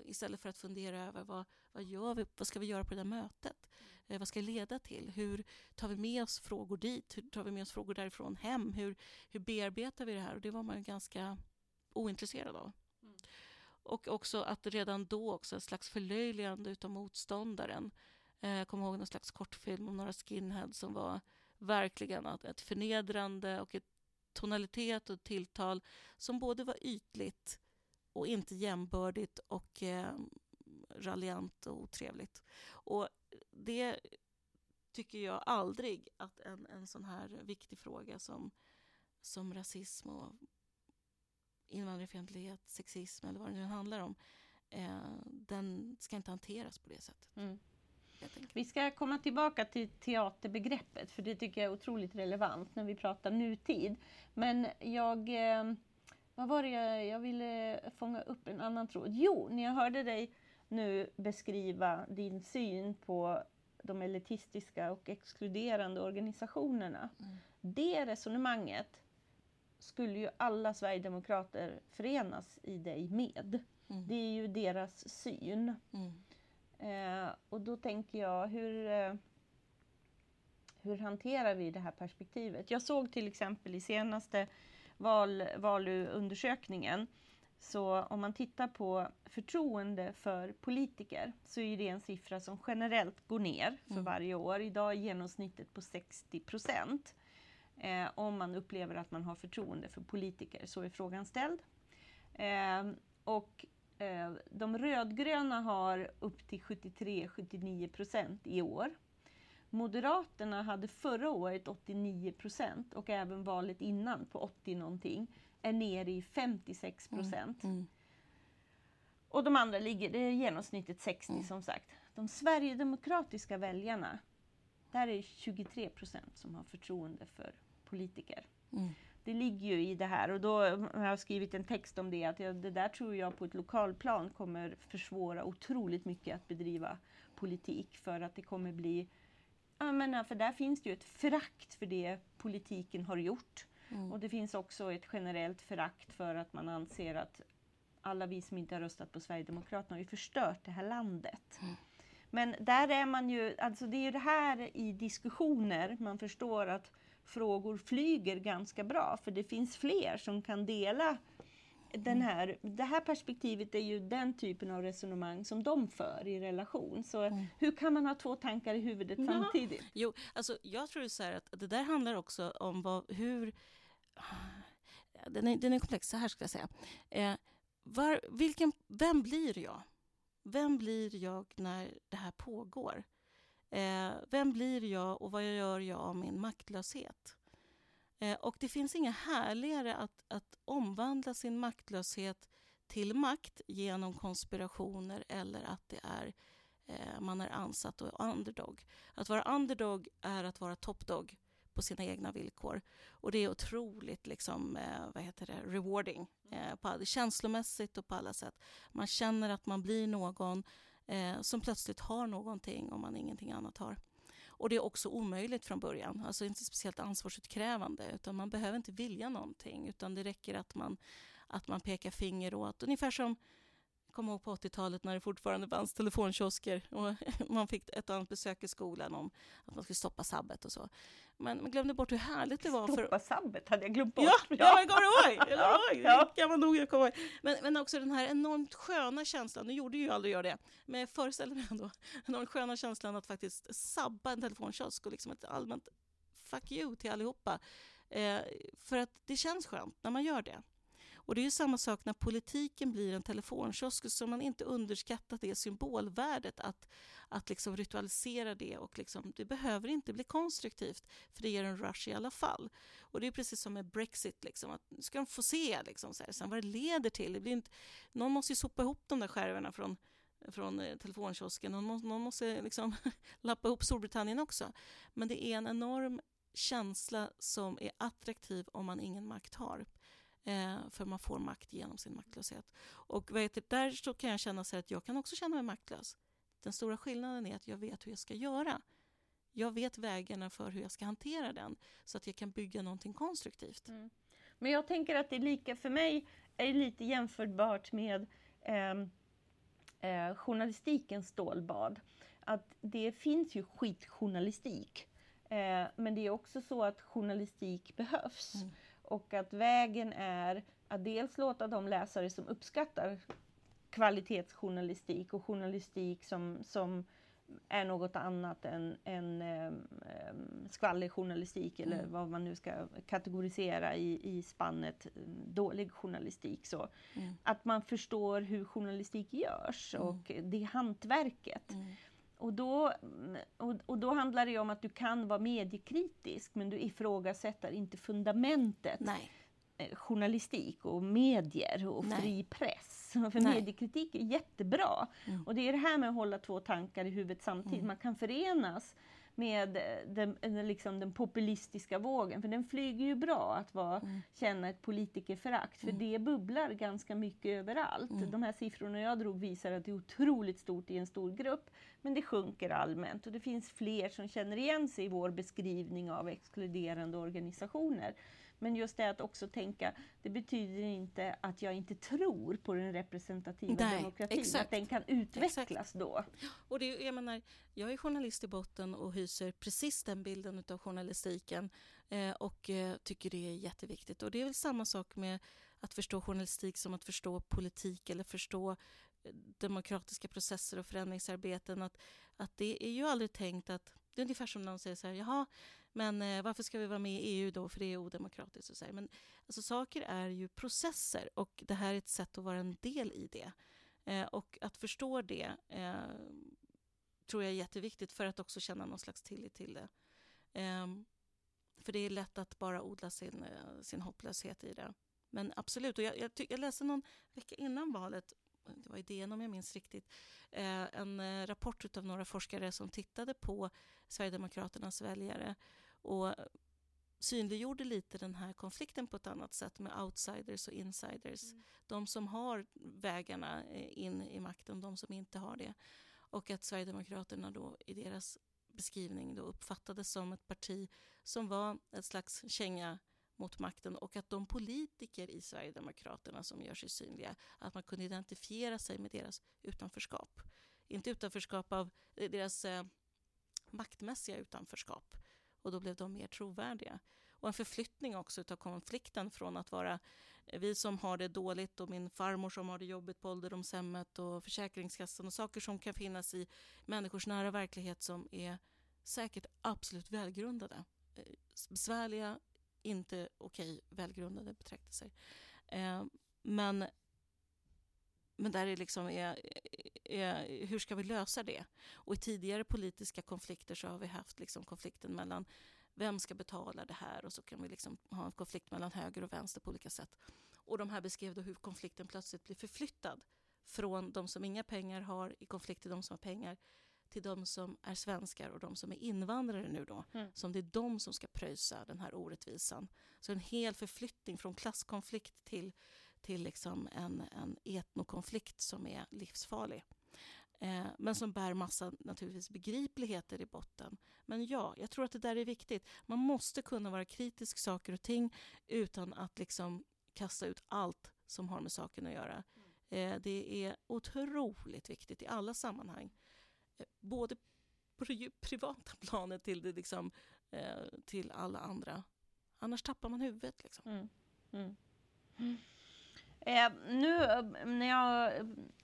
istället för att fundera över vad, vad, gör vi, vad ska vi göra på det där mötet? Eh, vad ska det leda till? Hur tar vi med oss frågor dit? Hur tar vi med oss frågor därifrån hem? Hur, hur bearbetar vi det här? Och det var man ju ganska ointresserad av. Mm. Och också att redan då också en slags förlöjligande utav motståndaren. Eh, jag kommer ihåg någon slags kortfilm om några skinheads som var verkligen ett förnedrande och ett tonalitet och tilltal som både var ytligt och inte jämbördigt och eh, raljant och otrevligt. Och det tycker jag aldrig att en, en sån här viktig fråga som, som rasism och invandrarfientlighet, sexism eller vad det nu handlar om, eh, den ska inte hanteras på det sättet. Mm. Vi ska komma tillbaka till teaterbegreppet för det tycker jag är otroligt relevant när vi pratar nutid. Men jag eh, vad var det jag, jag ville fånga upp en annan tråd? Jo, när jag hörde dig nu beskriva din syn på de elitistiska och exkluderande organisationerna. Mm. Det resonemanget skulle ju alla sverigedemokrater förenas i dig med. Mm. Det är ju deras syn. Mm. Eh, och då tänker jag, hur, eh, hur hanterar vi det här perspektivet? Jag såg till exempel i senaste val, valundersökningen. Så om man tittar på förtroende för politiker så är det en siffra som generellt går ner för mm. varje år. Idag är genomsnittet på 60 procent. Eh, om man upplever att man har förtroende för politiker, så är frågan ställd. Eh, och eh, de rödgröna har upp till 73-79 procent i år. Moderaterna hade förra året 89 procent och även valet innan på 80 någonting är nere i 56 procent. Mm. Mm. Och de andra ligger, det är genomsnittet 60 mm. som sagt. De sverigedemokratiska väljarna, där är 23 procent som har förtroende för politiker. Mm. Det ligger ju i det här och då har jag skrivit en text om det att jag, det där tror jag på ett lokalplan kommer försvåra otroligt mycket att bedriva politik för att det kommer bli jag menar, för där finns det ju ett förakt för det politiken har gjort. Mm. Och det finns också ett generellt förakt för att man anser att alla vi som inte har röstat på Sverigedemokraterna har ju förstört det här landet. Mm. Men där är man ju, alltså det är ju det här i diskussioner man förstår att frågor flyger ganska bra för det finns fler som kan dela den här, det här perspektivet är ju den typen av resonemang som de för i relation. Så mm. hur kan man ha två tankar i huvudet ja. samtidigt? Jo, alltså jag tror så här att det där handlar också om vad, hur... Den är, den är komplex, så här ska jag säga. Eh, var, vilken, vem blir jag? Vem blir jag när det här pågår? Eh, vem blir jag och vad gör jag av min maktlöshet? Eh, och det finns inget härligare att, att omvandla sin maktlöshet till makt genom konspirationer eller att det är eh, man är ansatt och underdog. Att vara underdog är att vara topdog på sina egna villkor. Och det är otroligt liksom, eh, vad heter det, rewarding, eh, på, känslomässigt och på alla sätt. Man känner att man blir någon eh, som plötsligt har någonting om man ingenting annat har. Och det är också omöjligt från början, alltså inte speciellt ansvarsutkrävande utan man behöver inte vilja någonting utan det räcker att man, att man pekar finger åt, ungefär som kommer ihåg på 80-talet när det fortfarande fanns telefonkiosker och man fick ett annat besök i skolan om att man skulle stoppa sabbet och så. Men man glömde bort hur härligt det var. Stoppa för... sabbet hade jag glömt bort. Ja, ja. jag kommer ihåg! ja, ja. kan man nog komma ihåg. Men, men också den här enormt sköna känslan, nu gjorde ju aldrig jag det, men jag föreställer mig ändå, enormt sköna känslan att faktiskt sabba en telefonkiosk och liksom ett allmänt fuck you till allihopa. Eh, för att det känns skönt när man gör det. Och det är ju samma sak när politiken blir en telefonkiosk, så man inte underskattat det symbolvärdet att, att liksom ritualisera det och liksom, det behöver inte bli konstruktivt för det ger en rush i alla fall. Och det är precis som med Brexit, liksom, att nu ska de få se liksom, så här, sen vad det leder till. Det blir inte, någon måste ju sopa ihop de där skärvorna från från eh, telefonkiosken. Någon måste, någon måste liksom lappa ihop Storbritannien också. Men det är en enorm känsla som är attraktiv om man ingen makt har. Eh, för man får makt genom sin maktlöshet. Och vet du, där så kan jag känna så att jag kan också känna mig maktlös. Den stora skillnaden är att jag vet hur jag ska göra. Jag vet vägarna för hur jag ska hantera den så att jag kan bygga någonting konstruktivt. Mm. Men jag tänker att det är lika för mig är lite jämförbart med eh, eh, journalistikens stålbad. Att det finns ju skitjournalistik. Eh, men det är också så att journalistik behövs. Mm. Och att vägen är att dels låta de läsare som uppskattar kvalitetsjournalistik och journalistik som, som är något annat än, än um, skvallerjournalistik eller mm. vad man nu ska kategorisera i, i spannet dålig journalistik. Så. Mm. Att man förstår hur journalistik görs mm. och det hantverket. Mm. Och då, och, och, då handlar det om att du kan vara mediekritisk men du ifrågasätter inte fundamentet. Nej. Eh, journalistik och medier och Nej. fri press. För Nej. mediekritik är jättebra. Mm. Och det är det här med att hålla två tankar i huvudet samtidigt. Mm. Man kan förenas med den, liksom den populistiska vågen. För den flyger ju bra att vara, mm. känna ett politikerförakt. För mm. det bubblar ganska mycket överallt. Mm. De här siffrorna jag drog visar att det är otroligt stort i en stor grupp. Men det sjunker allmänt och det finns fler som känner igen sig i vår beskrivning av exkluderande organisationer. Men just det att också tänka, det betyder inte att jag inte tror på den representativa Nej, demokratin, exakt. att den kan utvecklas exakt. då. Och det, jag, menar, jag är journalist i botten och hyser precis den bilden av journalistiken eh, och eh, tycker det är jätteviktigt. Och det är väl samma sak med att förstå journalistik som att förstå politik eller förstå eh, demokratiska processer och förändringsarbeten. Att, att det är ju aldrig tänkt att det är ungefär som någon säger så här, jaha, men eh, varför ska vi vara med i EU då, för det är odemokratiskt? Och så här. Men alltså, saker är ju processer och det här är ett sätt att vara en del i det. Eh, och att förstå det eh, tror jag är jätteviktigt för att också känna någon slags tillit till det. Eh, för det är lätt att bara odla sin, eh, sin hopplöshet i det. Men absolut, och jag, jag, jag läste någon vecka innan valet det var idén om jag minns riktigt, eh, en eh, rapport av några forskare som tittade på Sverigedemokraternas väljare och synliggjorde lite den här konflikten på ett annat sätt med outsiders och insiders. Mm. De som har vägarna eh, in i makten, de som inte har det. Och att Sverigedemokraterna då i deras beskrivning då uppfattades som ett parti som var ett slags känga mot makten och att de politiker i Sverigedemokraterna som gör sig synliga, att man kunde identifiera sig med deras utanförskap. Inte utanförskap av deras eh, maktmässiga utanförskap och då blev de mer trovärdiga. Och en förflyttning också av konflikten från att vara eh, vi som har det dåligt och min farmor som har det jobbigt på ålderdomshemmet och Försäkringskassan och saker som kan finnas i människors nära verklighet som är säkert absolut välgrundade. Eh, besvärliga, inte okej, välgrundade betraktelser. Eh, men, men där det liksom är, är, hur ska vi lösa det? Och i tidigare politiska konflikter så har vi haft liksom konflikten mellan vem ska betala det här? Och så kan vi liksom ha en konflikt mellan höger och vänster på olika sätt. Och de här beskrev då hur konflikten plötsligt blir förflyttad från de som inga pengar har i konflikt till de som har pengar till de som är svenskar och de som är invandrare nu då. Mm. Som det är de som ska pröjsa den här orättvisan. Så en hel förflyttning från klasskonflikt till, till liksom en, en etnokonflikt som är livsfarlig. Eh, men som bär massa naturligtvis begripligheter i botten. Men ja, jag tror att det där är viktigt. Man måste kunna vara kritisk saker och ting utan att liksom kasta ut allt som har med saken att göra. Eh, det är otroligt viktigt i alla sammanhang. Eh, både på det privata planet till, det liksom, eh, till alla andra. Annars tappar man huvudet. Liksom. Mm. Mm. Eh, nu när jag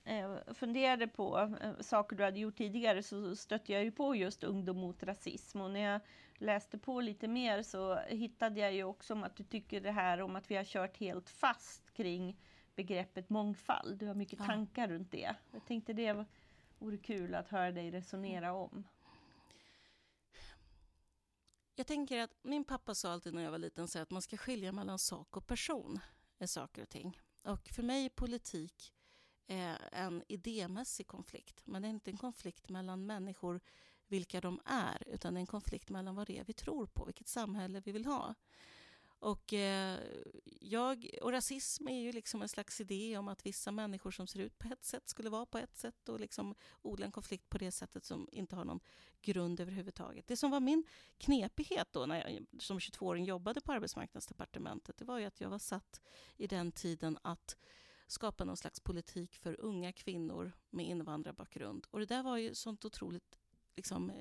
eh, funderade på eh, saker du hade gjort tidigare så stötte jag ju på just Ungdom mot rasism och när jag läste på lite mer så hittade jag ju också om att du tycker det här om att vi har kört helt fast kring begreppet mångfald. Du har mycket ja. tankar runt det. Jag tänkte det vore kul att höra dig resonera om. Jag tänker att min pappa sa alltid när jag var liten så att man ska skilja mellan sak och person i saker och ting. Och för mig är politik eh, en idémässig konflikt. Men det är inte en konflikt mellan människor vilka de är, utan en konflikt mellan vad det är vi tror på, vilket samhälle vi vill ha. Och, eh, jag, och rasism är ju liksom en slags idé om att vissa människor som ser ut på ett sätt skulle vara på ett sätt och liksom odla en konflikt på det sättet som inte har någon grund överhuvudtaget. Det som var min knepighet då när jag som 22-åring jobbade på arbetsmarknadsdepartementet, det var ju att jag var satt i den tiden att skapa någon slags politik för unga kvinnor med invandrarbakgrund. Och det där var ju sånt otroligt liksom,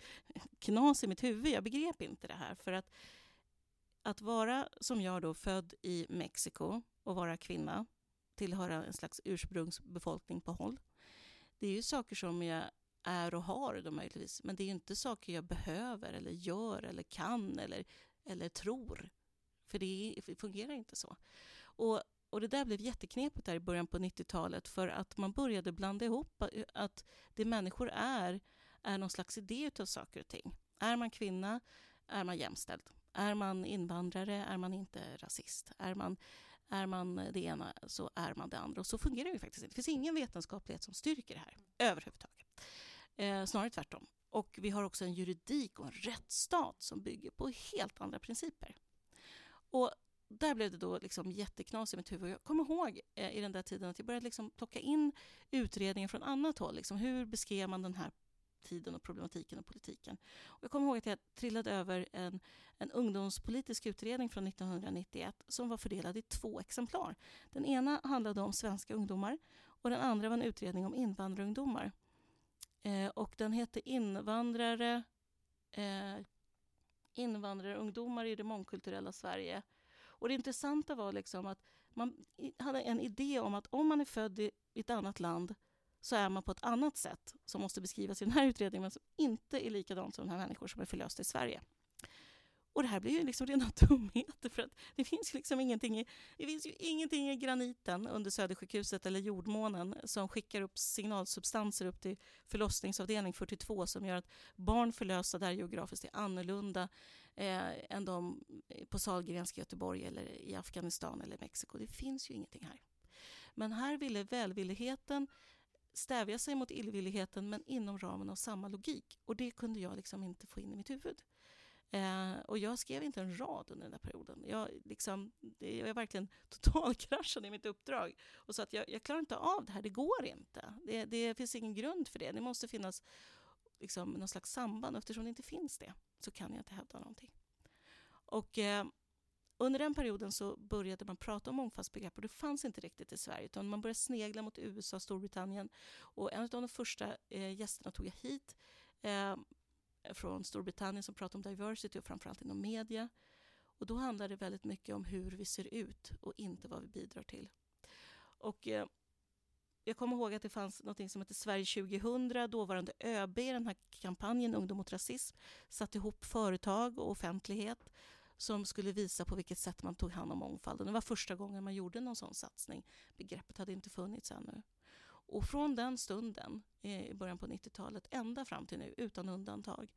knas i mitt huvud. Jag begrep inte det här. För att att vara, som jag då, född i Mexiko och vara kvinna, tillhöra en slags ursprungsbefolkning på håll. Det är ju saker som jag är och har då möjligtvis, men det är inte saker jag behöver eller gör eller kan eller, eller tror. För det, det fungerar inte så. Och, och det där blev jätteknepigt där i början på 90-talet för att man började blanda ihop att det människor är, är någon slags idé av saker och ting. Är man kvinna är man jämställd. Är man invandrare är man inte rasist. Är man, är man det ena så är man det andra. Och så fungerar det faktiskt inte. Det finns ingen vetenskaplighet som styrker det här överhuvudtaget. Eh, snarare tvärtom. Och vi har också en juridik och en rättsstat som bygger på helt andra principer. Och där blev det då liksom jätteknas i mitt huvud. Jag kommer ihåg eh, i den där tiden att jag började liksom plocka in utredningar från annat håll. Liksom, hur beskrev man den här tiden och problematiken och politiken. Och jag kommer ihåg att jag trillade över en, en ungdomspolitisk utredning från 1991 som var fördelad i två exemplar. Den ena handlade om svenska ungdomar och den andra var en utredning om invandrarungdomar. Eh, och den hette Invandrare, eh, invandrarungdomar i det mångkulturella Sverige. Och det intressanta var liksom att man hade en idé om att om man är född i ett annat land så är man på ett annat sätt som måste beskrivas i den här utredningen men som inte är likadant som de här människor som är förlösta i Sverige. Och det här blir ju liksom rena dumheter för att det finns liksom ingenting i, det finns ju ingenting i graniten under Södersjukhuset eller jordmånen som skickar upp signalsubstanser upp till förlossningsavdelning 42 som gör att barn förlösta där geografiskt är annorlunda eh, än de på Sahlgrenska i Göteborg eller i Afghanistan eller Mexiko. Det finns ju ingenting här. Men här ville välvilligheten stävja sig mot illvilligheten men inom ramen av samma logik. Och det kunde jag liksom inte få in i mitt huvud. Eh, och jag skrev inte en rad under den där perioden. Jag, liksom, det, jag verkligen totalkraschade i mitt uppdrag och sa att jag, jag klarar inte av det här, det går inte. Det, det finns ingen grund för det. Det måste finnas liksom, någon slags samband. Eftersom det inte finns det så kan jag inte hävda någonting. Och eh, under den perioden så började man prata om mångfaldsbegrepp och det fanns inte riktigt i Sverige utan man började snegla mot USA och Storbritannien. Och en av de första eh, gästerna tog jag hit. Eh, från Storbritannien som pratade om diversity och framförallt inom media. Och då handlade det väldigt mycket om hur vi ser ut och inte vad vi bidrar till. Och eh, jag kommer ihåg att det fanns något som hette Sverige 2000. Dåvarande ÖB i den här kampanjen Ungdom mot rasism satte ihop företag och offentlighet som skulle visa på vilket sätt man tog hand om mångfalden. Det var första gången man gjorde någon sån satsning. Begreppet hade inte funnits ännu. Och från den stunden, eh, i början på 90-talet, ända fram till nu, utan undantag,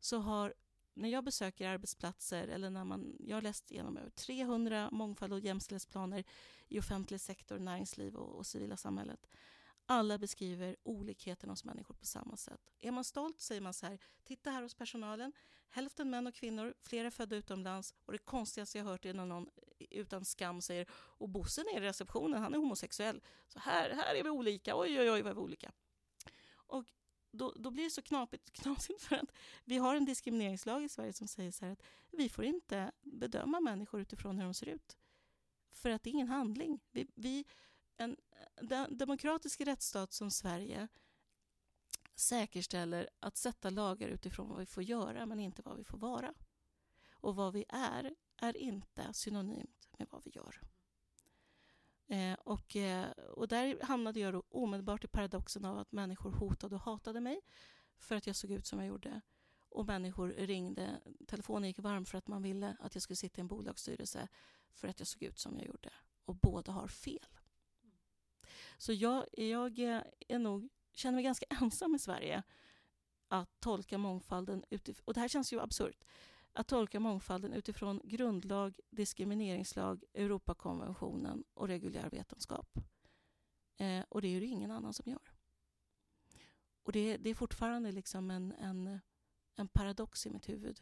så har när jag besöker arbetsplatser eller när man, jag har läst igenom över 300 mångfald och jämställdhetsplaner i offentlig sektor, näringsliv och, och civila samhället. Alla beskriver olikheten hos människor på samma sätt. Är man stolt säger man så här, titta här hos personalen, hälften män och kvinnor, flera födda utomlands och det konstigaste jag hört är när någon utan skam säger, och Bosse nere i receptionen, han är homosexuell. Så här, här är vi olika, oj oj oj vad är vi olika. Och då, då blir det så knapigt, knasigt för att vi har en diskrimineringslag i Sverige som säger så att vi får inte bedöma människor utifrån hur de ser ut. För att det är ingen handling. Vi, vi en demokratisk rättsstat som Sverige säkerställer att sätta lagar utifrån vad vi får göra men inte vad vi får vara. Och vad vi är, är inte synonymt med vad vi gör. Eh, och, eh, och där hamnade jag omedelbart i paradoxen av att människor hotade och hatade mig för att jag såg ut som jag gjorde. Och människor ringde, telefonen gick varm för att man ville att jag skulle sitta i en bolagsstyrelse för att jag såg ut som jag gjorde. Och båda har fel. Så jag, jag eh, är nog, känner mig ganska ensam i Sverige att tolka mångfalden utifrån, och det här känns ju absurt, att tolka mångfalden utifrån grundlag, diskrimineringslag, Europakonventionen och reguljär vetenskap. Eh, och det är det ingen annan som gör. Och det, det är fortfarande liksom en, en, en paradox i mitt huvud.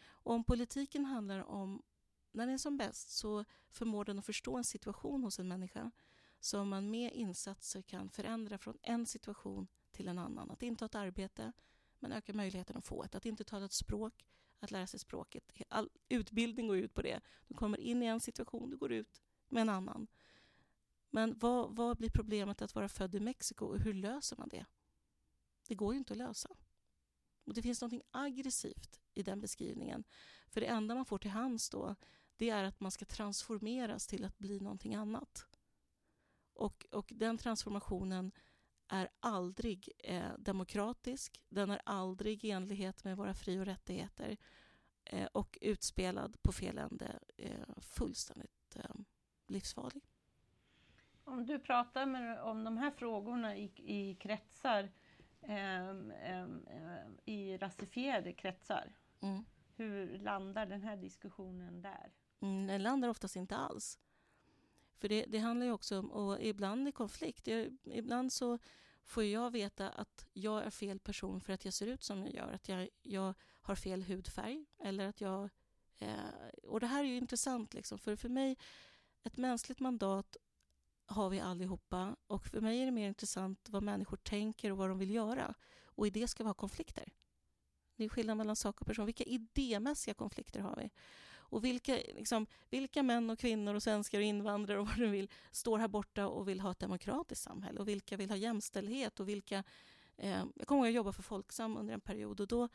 Och om politiken handlar om, när den är som bäst så förmår den att förstå en situation hos en människa som man med insatser kan förändra från en situation till en annan. Att inte ha ett arbete, men öka möjligheten att få ett. Att inte tala ett språk, att lära sig språket. All utbildning går ut på det. Du kommer in i en situation, du går ut med en annan. Men vad, vad blir problemet att vara född i Mexiko och hur löser man det? Det går ju inte att lösa. Och Det finns något aggressivt i den beskrivningen. För det enda man får till hands då, det är att man ska transformeras till att bli någonting annat. Och, och den transformationen är aldrig eh, demokratisk, den är aldrig i enlighet med våra fri och rättigheter eh, och utspelad på fel ände eh, fullständigt eh, livsfarlig. Om du pratar med, om de här frågorna i, i kretsar, ehm, ehm, eh, i rasifierade kretsar, mm. hur landar den här diskussionen där? Mm, den landar oftast inte alls. För det, det handlar ju också om, och ibland i konflikt, jag, ibland så får jag veta att jag är fel person för att jag ser ut som jag gör, att jag, jag har fel hudfärg eller att jag... Eh, och det här är ju intressant, liksom, för för mig, ett mänskligt mandat har vi allihopa och för mig är det mer intressant vad människor tänker och vad de vill göra. Och i det ska vi ha konflikter. Det är skillnad mellan sak och person. Vilka idémässiga konflikter har vi? Och vilka, liksom, vilka män och kvinnor och svenskar och invandrare och vad du vill står här borta och vill ha ett demokratiskt samhälle? Och vilka vill ha jämställdhet? Och vilka, eh, jag kommer ihåg att jag jobbade för Folksam under en period och då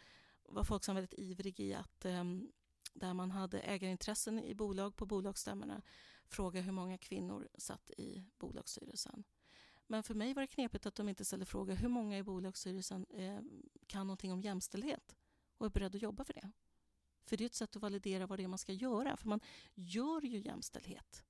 var Folksam väldigt ivrig i att eh, där man hade ägarintressen i bolag på bolagsstämmorna fråga hur många kvinnor satt i bolagsstyrelsen. Men för mig var det knepigt att de inte ställde frågan hur många i bolagsstyrelsen eh, kan någonting om jämställdhet och är beredda att jobba för det. För det är ett sätt att validera vad det är man ska göra. För man gör ju jämställdhet.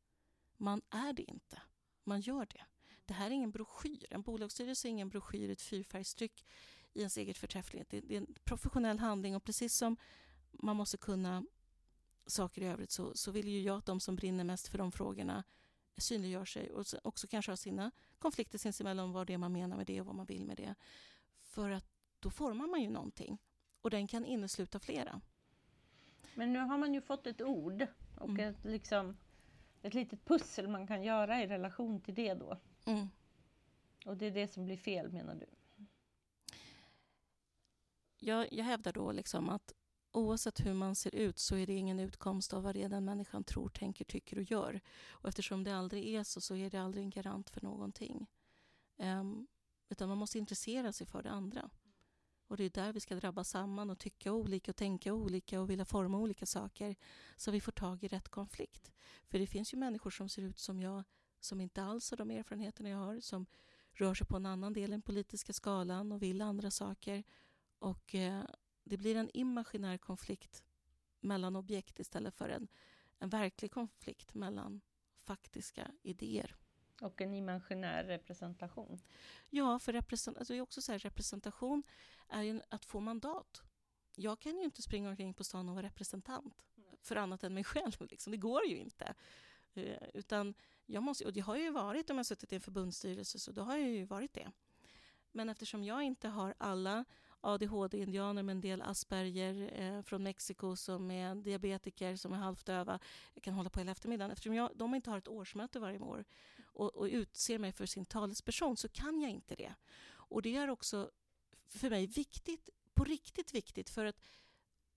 Man är det inte. Man gör det. Det här är ingen broschyr. En bolagsstyrelse är ingen broschyr, ett fyrfärgstryck i ens eget förträfflighet. Det, är en professionell handling och precis som man måste kunna saker i övrigt så, så vill ju jag att de som brinner mest för de frågorna synliggör sig och också kanske har sina konflikter sinsemellan om vad det är man menar med det och vad man vill med det. För att då formar man ju någonting och den kan innesluta flera. Men nu har man ju fått ett ord och mm. ett, liksom, ett litet pussel man kan göra i relation till det då. Mm. Och det är det som blir fel menar du? Jag, jag hävdar då liksom att oavsett hur man ser ut så är det ingen utkomst av vad den människan tror, tänker, tycker och gör. Och eftersom det aldrig är så, så är det aldrig en garant för någonting. Um, utan man måste intressera sig för det andra. Och det är där vi ska drabba samman och tycka olika och tänka olika och vilja forma olika saker så vi får tag i rätt konflikt. För det finns ju människor som ser ut som jag som inte alls har de erfarenheterna jag har, som rör sig på en annan del i den politiska skalan och vill andra saker. Och eh, det blir en imaginär konflikt mellan objekt istället för en, en verklig konflikt mellan faktiska idéer. Och en imaginär representation. Ja, för represent alltså, är också så här, representation är ju att få mandat. Jag kan ju inte springa omkring på stan och vara representant för annat än mig själv. Liksom. Det går ju inte. Eh, utan jag måste, och det har jag ju varit om jag suttit i en förbundsstyrelse, så då har jag ju varit det. Men eftersom jag inte har alla ADHD-indianer med en del Asperger eh, från Mexiko som är diabetiker, som är halvt döva. Jag kan hålla på hela eftermiddagen. Eftersom jag, de inte har ett årsmöte varje år och, och utser mig för sin talesperson så kan jag inte det. Och det är också för mig viktigt, på riktigt viktigt, för att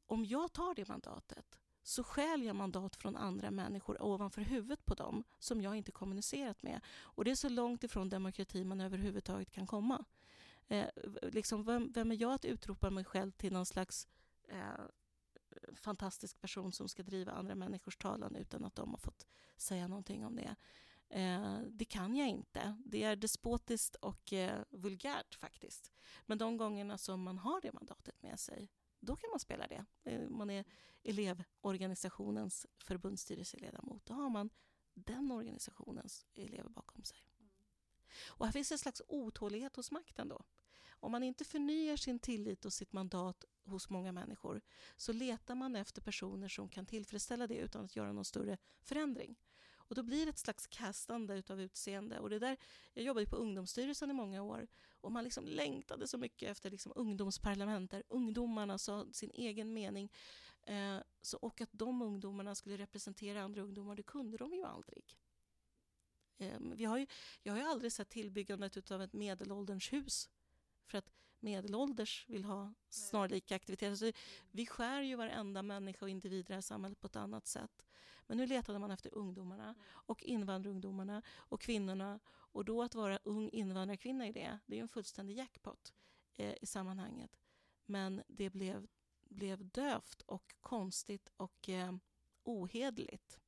om jag tar det mandatet så stjäl jag mandat från andra människor ovanför huvudet på dem som jag inte kommunicerat med. Och det är så långt ifrån demokrati man överhuvudtaget kan komma. Eh, liksom, vem, vem, är jag att utropa mig själv till någon slags eh, fantastisk person som ska driva andra människors talan utan att de har fått säga någonting om det? Eh, det kan jag inte. Det är despotiskt och eh, vulgärt faktiskt. Men de gångerna som man har det mandatet med sig, då kan man spela det. Eh, man är elevorganisationens förbundsstyrelseledamot. Då har man den organisationens elever bakom sig. Och här finns en slags otålighet hos makten då. Om man inte förnyar sin tillit och sitt mandat hos många människor så letar man efter personer som kan tillfredsställa det utan att göra någon större förändring. Och då blir det ett slags kastande av utseende. Och det där, jag jobbade på Ungdomsstyrelsen i många år och man liksom längtade så mycket efter liksom ungdomsparlament där ungdomarna sa sin egen mening. Eh, så, och att de ungdomarna skulle representera andra ungdomar, det kunde de ju aldrig. Eh, vi har ju, jag har ju aldrig sett tillbyggandet av ett medelålderns hus för att medelålders vill ha snarlika aktiviteter. Så vi skär ju varenda människa och individ i det här samhället på ett annat sätt. Men nu letade man efter ungdomarna och invandrarungdomarna och kvinnorna. Och då att vara ung invandrarkvinna i det, det är en fullständig jackpot eh, i sammanhanget. Men det blev, blev dövt och konstigt och eh, ohedligt.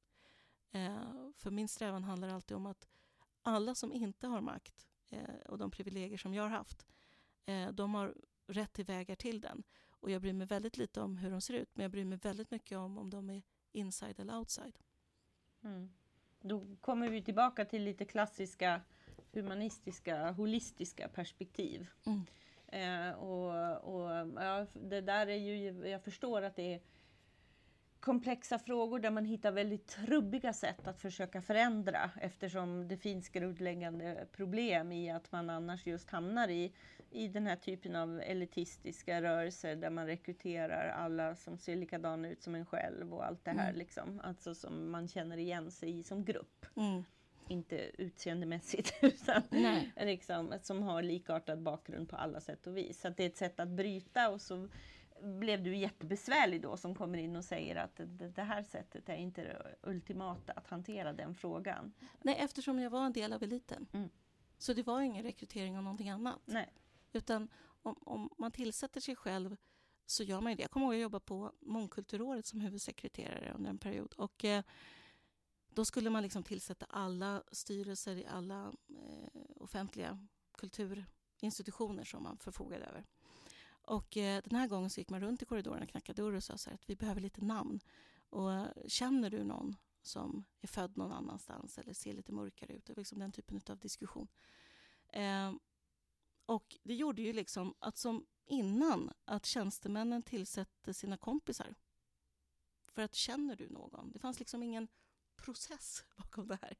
Eh, för min strävan handlar alltid om att alla som inte har makt eh, och de privilegier som jag har haft, de har rätt till vägar till den. Och jag bryr mig väldigt lite om hur de ser ut, men jag bryr mig väldigt mycket om om de är inside eller outside. Mm. Då kommer vi tillbaka till lite klassiska humanistiska, holistiska perspektiv. Mm. Eh, och, och ja, det där är ju, jag förstår att det är komplexa frågor där man hittar väldigt trubbiga sätt att försöka förändra eftersom det finns grundläggande problem i att man annars just hamnar i, i den här typen av elitistiska rörelser där man rekryterar alla som ser likadana ut som en själv och allt det här mm. liksom. Alltså som man känner igen sig i som grupp. Mm. Inte utseendemässigt utan liksom, som har likartad bakgrund på alla sätt och vis. Så det är ett sätt att bryta och så blev du jättebesvärlig då som kommer in och säger att det, här sättet är inte det ultimata att hantera den frågan? Nej, eftersom jag var en del av eliten. Mm. Så det var ingen rekrytering av någonting annat. Nej. Utan om, om, man tillsätter sig själv så gör man det. Jag kommer ihåg att jag jobbade på Mångkulturåret som huvudsekreterare under en period. Och, eh, då skulle man liksom tillsätta alla styrelser i alla eh, offentliga kulturinstitutioner som man förfogade över. Och eh, den här gången så gick man runt i korridoren och knackade dörr och sa så att vi behöver lite namn. Och eh, känner du någon som är född någon annanstans eller ser lite mörkare ut? Det var liksom den typen av diskussion. Eh, och det gjorde ju liksom att som innan att tjänstemännen tillsätter sina kompisar. För att känner du någon? Det fanns liksom ingen process bakom det här.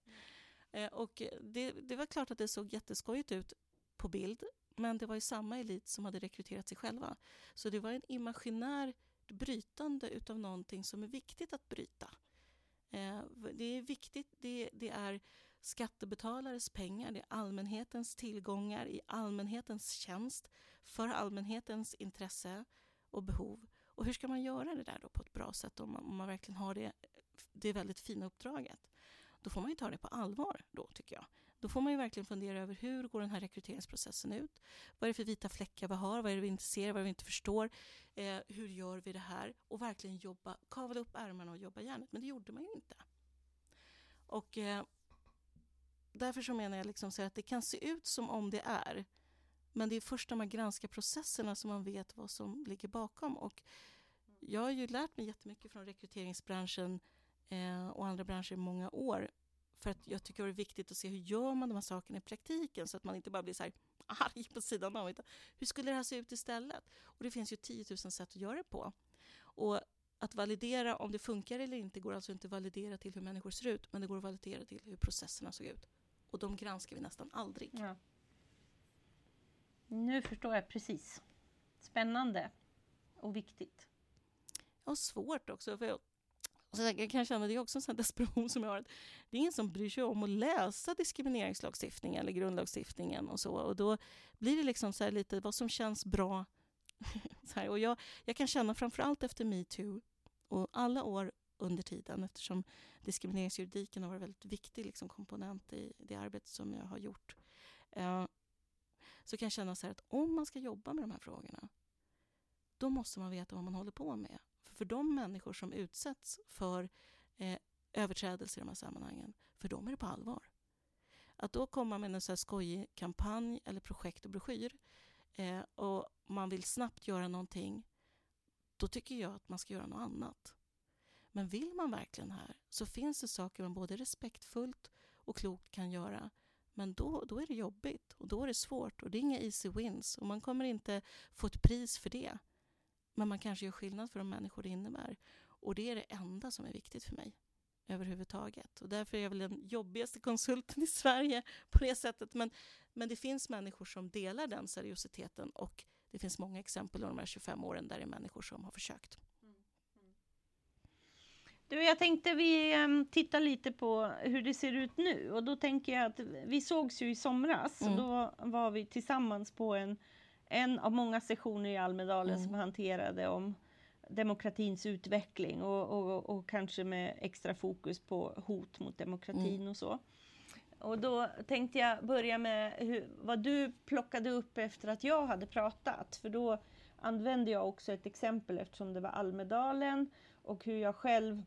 Eh, och det, det var klart att det såg jätteskojigt ut på bild men det var ju samma elit som hade rekryterat sig själva. Så det var en imaginär brytande utav någonting som är viktigt att bryta. Eh, det är viktigt, det, det, är skattebetalares pengar, det är allmänhetens tillgångar i allmänhetens tjänst för allmänhetens intresse och behov. Och hur ska man göra det där då på ett bra sätt om man, om man verkligen har det, det väldigt fina uppdraget? Då får man ju ta det på allvar då, tycker jag då får man ju verkligen fundera över hur går den här rekryteringsprocessen ut? Vad är det för vita fläckar vi har? Vad är det vi inte ser? Vad är det vi inte förstår? Eh, hur gör vi det här? Och verkligen jobba, kavla upp ärmarna och jobba järnet. Men det gjorde man ju inte. Och eh, därför så menar jag liksom så att det kan se ut som om det är. Men det är först när man granskar processerna som man vet vad som ligger bakom. Och jag har ju lärt mig jättemycket från rekryteringsbranschen eh, och andra branscher i många år. För att jag tycker det är viktigt att se hur gör man de här sakerna i praktiken så att man inte bara blir så här arg på sidan av. hur skulle det här se ut istället? Och det finns ju 10 000 sätt att göra det på. Och att validera om det funkar eller inte går alltså inte att validera till hur människor ser ut, men det går att validera till hur processerna såg ut. Och de granskar vi nästan aldrig. Ja. Nu förstår jag precis. Spännande och viktigt. Och svårt också. För och så jag kan känna det är också en sån desperation som jag har. Det är ingen som bryr sig om att läsa diskrimineringslagstiftningen eller grundlagstiftningen och så. Och då blir det liksom så lite vad som känns bra. så och jag, jag kan känna framförallt efter metoo och alla år under tiden eftersom diskrimineringsjuridiken har varit en väldigt viktig liksom, komponent i det arbete som jag har gjort. Eh, så kan jag känna så att om man ska jobba med de här frågorna då måste man veta vad man håller på med. För, de människor som utsätts för eh, överträdelser i de här sammanhangen, för dem är det på allvar. Att då komma med en så här skojig kampanj eller projekt och broschyr eh, och man vill snabbt göra någonting, då tycker jag att man ska göra något annat. Men vill man verkligen här så finns det saker man både respektfullt och klokt kan göra. Men då, då är det jobbigt och då är det svårt och det är inga easy wins och man kommer inte få ett pris för det. Men man kanske gör skillnad för de människor det innebär. Och det är det enda som är viktigt för mig överhuvudtaget. Och därför är jag väl den jobbigaste konsulten i Sverige på det sättet. Men, men det finns människor som delar den seriositeten och det finns många exempel under de här 25 åren där det är människor som har försökt. Du, jag tänkte vi um, tittar lite på hur det ser ut nu och då tänker jag att vi sågs ju i somras mm. och då var vi tillsammans på en, en av många sessioner i Almedalen mm. som hanterade om demokratins utveckling och, och, och, kanske med extra fokus på hot mot demokratin mm. och så. Och då tänkte jag börja med hur, vad du plockade upp efter att jag hade pratat. För då använde jag också ett exempel eftersom det var Almedalen och hur jag själv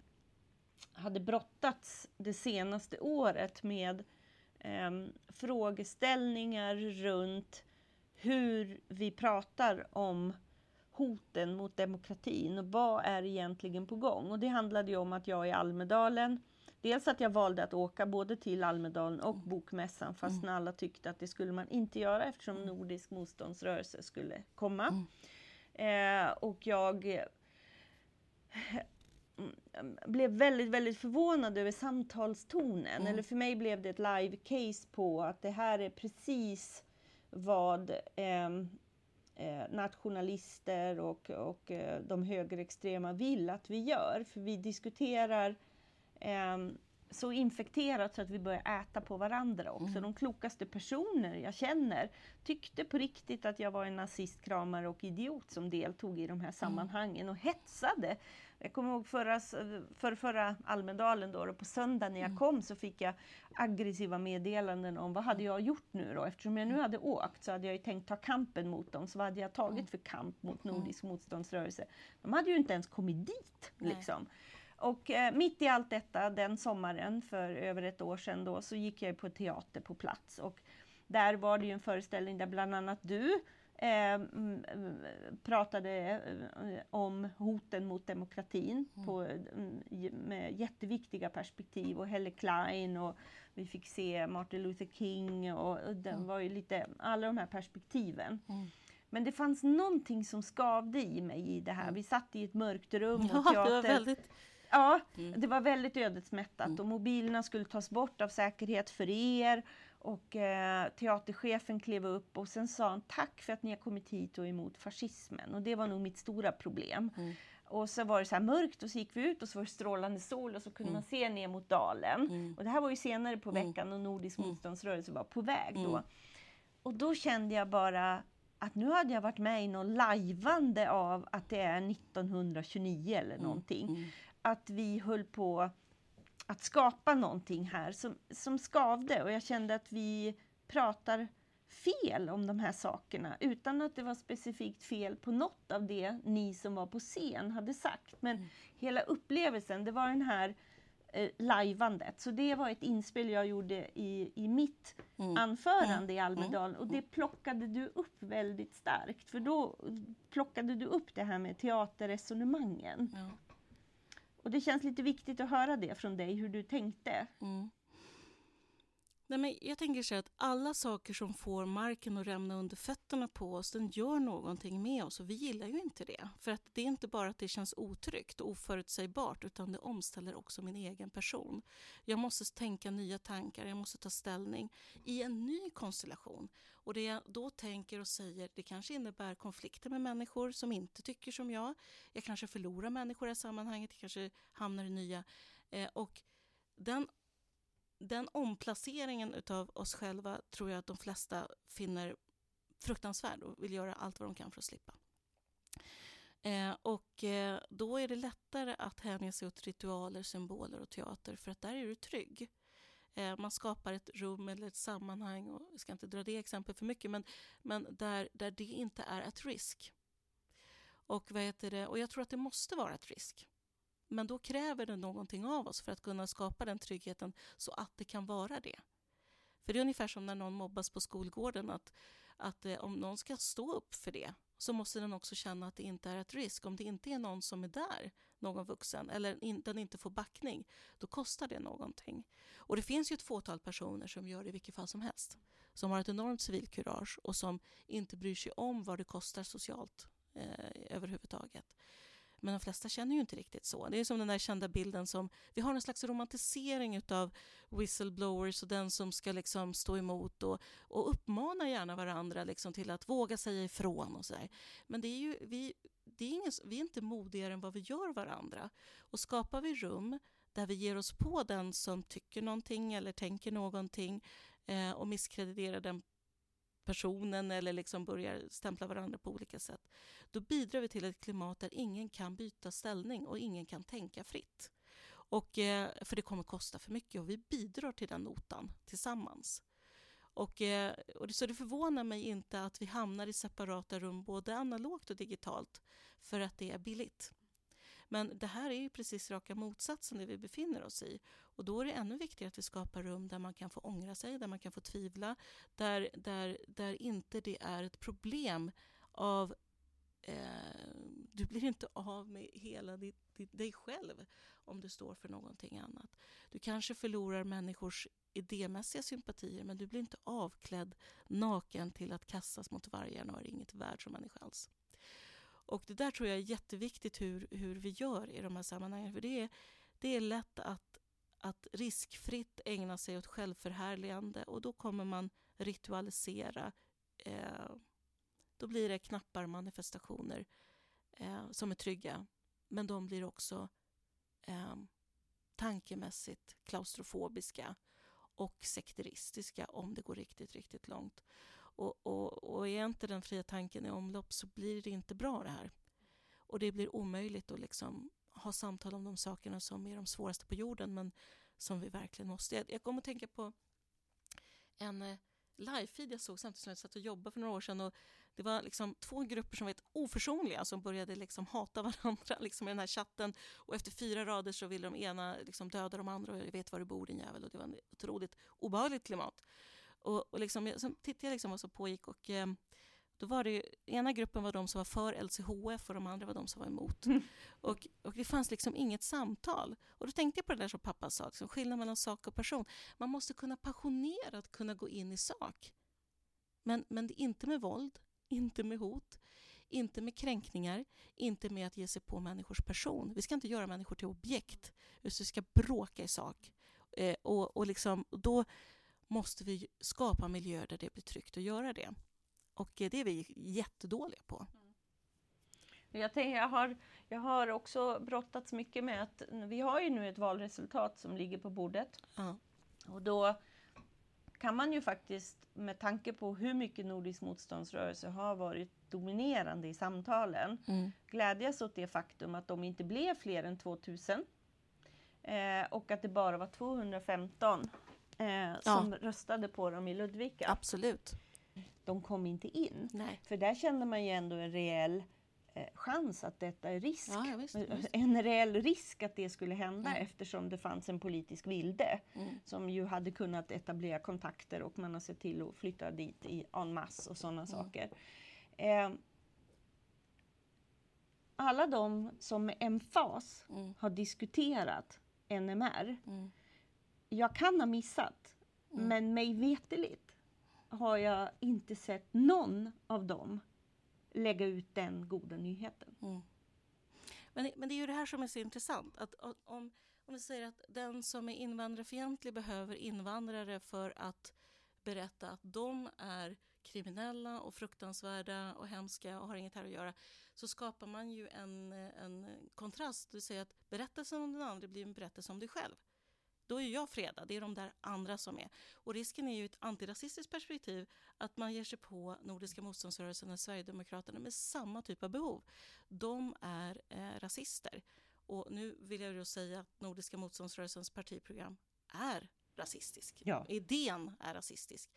hade brottats det senaste året med eh, frågeställningar runt hur vi pratar om hoten mot demokratin och vad är egentligen på gång? Och det handlade ju om att jag i Almedalen Dels att jag valde att åka både till Almedalen och mm. Bokmässan fast mm. alla tyckte att det skulle man inte göra eftersom mm. Nordisk motståndsrörelse skulle komma. Mm. Eh, och jag blev väldigt, väldigt förvånad över samtalstonen. Mm. Eller för mig blev det ett live case på att det här är precis vad ehm, eh, nationalister och, och eh, de högerextrema vill att vi gör. För vi diskuterar eh, så infekterat så att vi börjar äta på varandra också. Mm. De klokaste personer jag känner tyckte på riktigt att jag var en nazistkramare och idiot som deltog i de här mm. sammanhangen och hetsade jag kommer ihåg förra, för förra Almedalen då, och på söndag när jag mm. kom så fick jag aggressiva meddelanden om vad hade jag gjort nu då? Eftersom jag nu hade åkt så hade jag ju tänkt ta kampen mot dem. Så vad hade jag tagit mm. för kamp mot mm. Nordisk motståndsrörelse? De hade ju inte ens kommit dit. Liksom. Och eh, mitt i allt detta den sommaren för över ett år sedan då så gick jag på teater på plats. Och där var det ju en föreställning där bland annat du eh, pratade eh, om hoten mot demokratin mm. på, mm, med jätteviktiga perspektiv och Helle Klein och vi fick se Martin Luther King och, och den mm. var ju lite, alla de här perspektiven. Mm. Men det fanns någonting som skavde i mig i det här. Mm. Vi satt i ett mörkt rum och teater. det var väldigt... Ja, mm. det var väldigt ödesmättat och mobilerna skulle tas bort av säkerhet för er och eh, teaterchefen klev upp och sen sa han tack för att ni har kommit hit och emot fascismen. Och det var nog mitt stora problem. Mm. Och så var det så mörkt och så gick vi ut och så var det strålande sol och så kunde mm. man se ner mot dalen. Mm. Och det här var ju senare på mm. veckan och Nordisk mm. motståndsrörelse var på väg då. Mm. Och då kände jag bara att nu hade jag varit med i något lajvande av att det är 1929 eller någonting. Att vi höll på att skapa någonting här som, som skavde och jag kände att vi pratar fel om de här sakerna utan att det var specifikt fel på något av det ni som var på scen hade sagt. Men mm. hela upplevelsen, det var den här eh, lajvandet. Så det var ett inspel jag gjorde i, i mitt mm. anförande i mm. Almedalen och det mm. plockade du upp väldigt starkt. För då plockade du upp det här med teaterresonemangen. Ja. Och det känns lite viktigt att höra det från dig, hur du tänkte. Mm. Nej, men jag tänker så att alla saker som får marken att rämna under fötterna på oss, den gör någonting med oss och vi gillar ju inte det. För att det är inte bara att det känns otryggt och oförutsägbart utan det omställer också min egen person. Jag måste tänka nya tankar, jag måste ta ställning i en ny konstellation. Och det jag då tänker och säger, det kanske innebär konflikter med människor som inte tycker som jag. Jag kanske förlorar människor i sammanhanget, jag kanske hamnar i nya. Eh, och den den omplaceringen utav oss själva tror jag att de flesta finner fruktansvärd och vill göra allt vad de kan för att slippa. Eh, och eh, då är det lättare att hänge sig åt ritualer, symboler och teater för att där är du trygg. Eh, man skapar ett rum eller ett sammanhang, och jag ska inte dra det exempel för mycket, men, men där, där det inte är ett risk. Och, vad heter det? och jag tror att det måste vara ett risk. Men då kräver det någonting av oss för att kunna skapa den tryggheten så att det kan vara det. För det är ungefär som när någon mobbas på skolgården, att, att eh, om någon ska stå upp för det så måste den också känna att det inte är ett risk. Om det inte är någon som är där, någon vuxen, eller in, den inte får backning, då kostar det någonting. Och det finns ju ett fåtal personer som gör det i vilket fall som helst. Som har ett enormt civilkurage och som inte bryr sig om vad det kostar socialt eh, överhuvudtaget. Men de flesta känner ju inte riktigt så. Det är som den där kända bilden som... Vi har en slags romantisering av whistleblowers och den som ska liksom stå emot och, och uppmana gärna varandra liksom till att våga säga ifrån och så där. Men det är ju, vi, det är ingen, vi är inte modigare än vad vi gör varandra. Och skapar vi rum där vi ger oss på den som tycker någonting eller tänker någonting eh, och misskrediterar den personen eller liksom börjar stämpla varandra på olika sätt, då bidrar vi till ett klimat där ingen kan byta ställning och ingen kan tänka fritt. Och, eh, för det kommer kosta för mycket och vi bidrar till den notan tillsammans. Och, eh, och så det förvånar mig inte att vi hamnar i separata rum både analogt och digitalt för att det är billigt. Men det här är ju precis raka motsatsen det vi befinner oss i. Och då är det ännu viktigare att vi skapar rum där man kan få ångra sig, där man kan få tvivla, där, där, där inte det är ett problem av eh, du blir inte av med hela ditt, ditt, dig själv om du står för någonting annat. Du kanske förlorar människors idémässiga sympatier men du blir inte avklädd naken till att kastas mot vargarna och är inget värd som människa alls. Och det där tror jag är jätteviktigt hur, hur vi gör i de här sammanhangen. För det är, det är lätt att, att riskfritt ägna sig åt självförhärligande och då kommer man ritualisera. Eh, då blir det knappar manifestationer eh, som är trygga. Men de blir också eh, tankemässigt klaustrofobiska och sekteristiska om det går riktigt, riktigt långt. Och, och, och är inte den fria tanken i omlopp så blir det inte bra det här. Och det blir omöjligt att liksom ha samtal om de sakerna som är de svåraste på jorden men som vi verkligen måste. Jag, jag kommer att tänka på en eh, live-feed jag såg samtidigt som jag satt och jobbade för några år sedan. Och det var liksom två grupper som var helt oförsonliga som började liksom hata varandra liksom i den här chatten. Och efter fyra rader så ville de ena liksom döda de andra och jag vet var du bor din jävel. Och det var ett otroligt obehagligt klimat. Och, och liksom, så tittade jag liksom vad som pågick och eh, då var det ju, ena gruppen var de som var för LCHF och de andra var de som var emot. Mm. Och, och det fanns liksom inget samtal. Och då tänkte jag på det där som pappa sa, liksom, skillnaden mellan sak och person. Man måste kunna passionerat kunna gå in i sak. Men, men inte med våld, inte med hot, inte med kränkningar, inte med att ge sig på människors person. Vi ska inte göra människor till objekt, utan vi ska bråka i sak. Eh, och, och liksom, då måste vi skapa miljöer där det blir tryggt att göra det. Och det är vi jättedåliga på. Jag, tänker, jag, har, jag har också brottats mycket med att vi har ju nu ett valresultat som ligger på bordet. Ja. Och då kan man ju faktiskt med tanke på hur mycket Nordisk motståndsrörelse har varit dominerande i samtalen mm. glädjas åt det faktum att de inte blev fler än 2000 Eh, och att det bara var 215 eh, som röstade på dem i Ludvika. Absolut. De kom inte in. Nej. För där kände man ju ändå en reell eh, chans att detta är risk. Ja, ja, visst, visst. En reell risk att det skulle hända Mm. eftersom det fanns en politisk vilde Mm. som ju hade kunnat etablera kontakter och man har sett till att flytta dit i en masse och sådana saker. Eh, alla de som med emfas Mm. har diskuterat NMR, Mm. Jag kan ha missat, Mm. men mig veteligt har jag inte sett någon av dem lägga ut den goda nyheten. Mm. Men, det- men det är ju det här som är så intressant. Att om, om vi säger att den som är invandrarfientlig behöver invandrare för att berätta att de är kriminella och fruktansvärda och hemska och har inget här att göra så skapar man ju en, en kontrast. Vill säga att berättelsen om den andra blir en berättelse om dig själv. Då är jag fredad, det är de där andra som är. Och risken är ju ett antirasistiskt perspektiv att man ger sig på Nordiska motståndsrörelsen och Sverigedemokraterna med samma typ av behov. De är eh, rasister. Och nu vill jag då säga att Nordiska motståndsrörelsens partiprogram är rasistisk. Ja. Idén är rasistisk.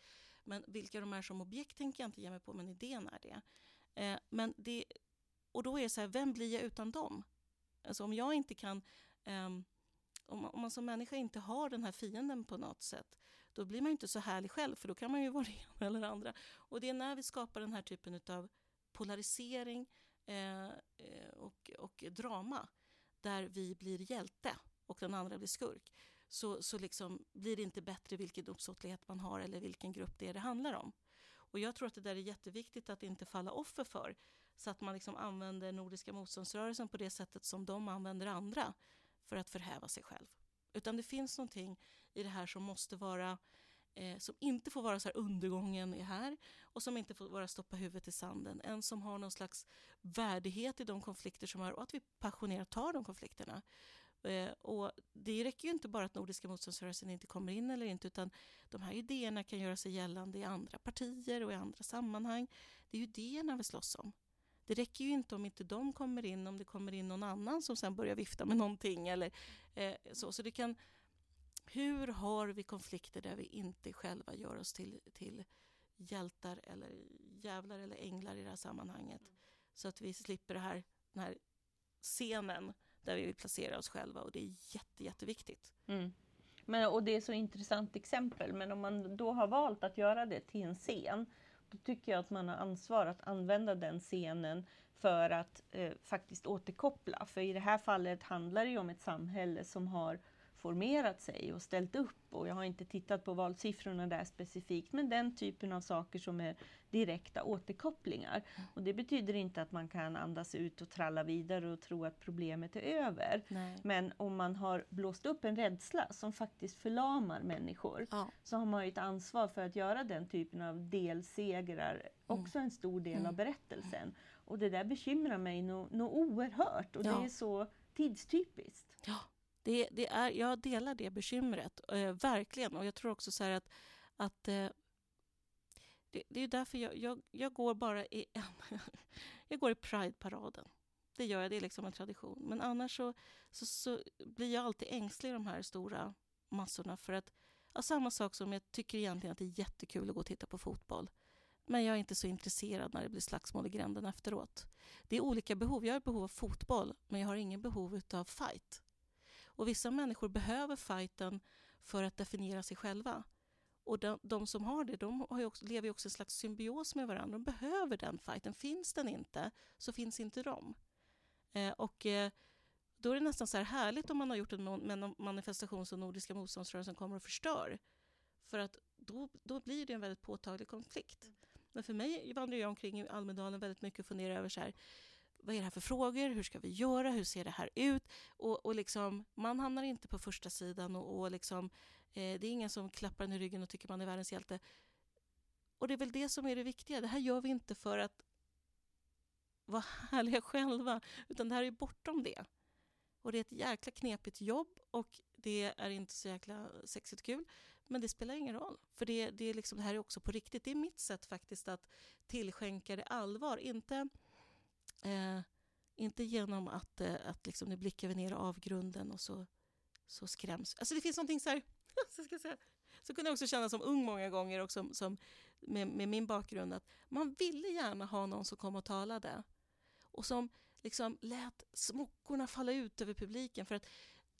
Men vilka de är som objekt tänker jag inte ge mig på, men idén är det. Eh, men det och då är det så här, vem blir jag utan dem? Alltså om jag inte kan ehm, om, man- om man som människa inte har den här fienden på något sätt, då blir man ju inte så härlig själv, för då kan man ju vara det ena eller det andra. Och det är när vi skapar den här typen av polarisering eh, eh, och, och drama, där vi blir hjälte och den andra blir skurk, så, så liksom blir det inte bättre vilken uppsåtlighet man har eller vilken grupp det är det handlar om. Och jag tror att det där är jätteviktigt att inte falla offer för, så att man liksom använder Nordiska motståndsrörelsen på det sättet som de använder andra för att förhäva sig själv. Utan det finns någonting i det här som måste vara eh, som inte får vara så här undergången är här och som inte får vara stoppa huvudet i sanden. En som har någon slags värdighet i de konflikter som är och att vi passionerat tar de konflikterna. Eh, och det räcker ju inte bara att Nordiska motståndsrörelsen inte kommer in eller inte utan de här idéerna kan göra sig gällande i andra partier och i andra sammanhang. Det är ju idéerna vi slåss om. Det räcker ju inte om inte de kommer in, om det kommer in någon annan som sen börjar vifta med någonting. Eller, eh, så, så det kan, hur har vi konflikter där vi inte själva gör oss till, till hjältar eller jävlar eller änglar i det här sammanhanget? Så att vi slipper det här, den här scenen där vi vill placera oss själva och det är jätte, jätteviktigt. Mm. Men, och det är så intressant exempel, men om man då har valt att göra det till en scen, då tycker jag att man har ansvar att använda den scenen för att eh, faktiskt återkoppla. För i det här fallet handlar det ju om ett samhälle som har formerat sig och ställt upp. Och jag har inte tittat på valsiffrorna där specifikt, men den typen av saker som är direkta återkopplingar. Och det betyder inte att man kan andas ut och tralla vidare och tro att problemet är över. Nej. Men om man har blåst upp en rädsla som faktiskt förlamar människor Ja, så har man ju ett ansvar för att göra den typen av delsegrar också en stor del av Mm. berättelsen. Och det där bekymrar mig nog nog oerhört och Ja. det är så tidstypiskt. Ja, det, det är, jag delar det bekymret, eh, verkligen. Och jag tror också så här att, att eh, det, det är därför jag, jag, jag går bara i en, jag går i Pride-paraden. Det gör jag, det är liksom en tradition. Men annars så, så, så blir jag alltid ängslig i de här stora massorna för att ja, samma sak som jag tycker egentligen att det är jättekul att gå och titta på fotboll. Men jag är inte så intresserad när det blir slagsmål i gränden efteråt. Det är olika behov. Jag har behov av fotboll, men jag har ingen behov av fight. Och vissa människor behöver fighten för att definiera sig själva. Och de, de som har det, de har ju också, lever ju också i en slags symbios med varandra. De behöver den fighten. Finns den inte, så finns inte de. Eh, och eh, då är det nästan så här härligt om man har gjort en manifestation som Nordiska motståndsrörelsen kommer och förstör. För att då, då blir det en väldigt påtaglig konflikt. Men för mig vandrar jag omkring i Almedalen väldigt mycket och funderar över så här, vad är det här för frågor? Hur ska vi göra? Hur ser det här ut? Och, och liksom, man hamnar inte på första sidan och, och liksom, eh, det är ingen som klappar en i ryggen och tycker man är världens hjälte. Och det är väl det som är det viktiga. Det här gör vi inte för att vara härliga själva, utan det här är bortom det. Och det är ett jäkla knepigt jobb och det är inte så jäkla sexigt kul. Men det spelar ingen roll, för det, det, är liksom, det här är också på riktigt. Det är mitt sätt faktiskt att tillskänka det allvar. Inte, eh, inte genom att, eh, att liksom nu blickar vi ner i avgrunden och så så skräms... Alltså det finns någonting så här... Så, ska jag säga, så kunde jag också känna som ung många gånger och som, som med, med, min bakgrund att man ville gärna ha någon som kom och talade och som liksom lät smockorna falla ut över publiken. För att,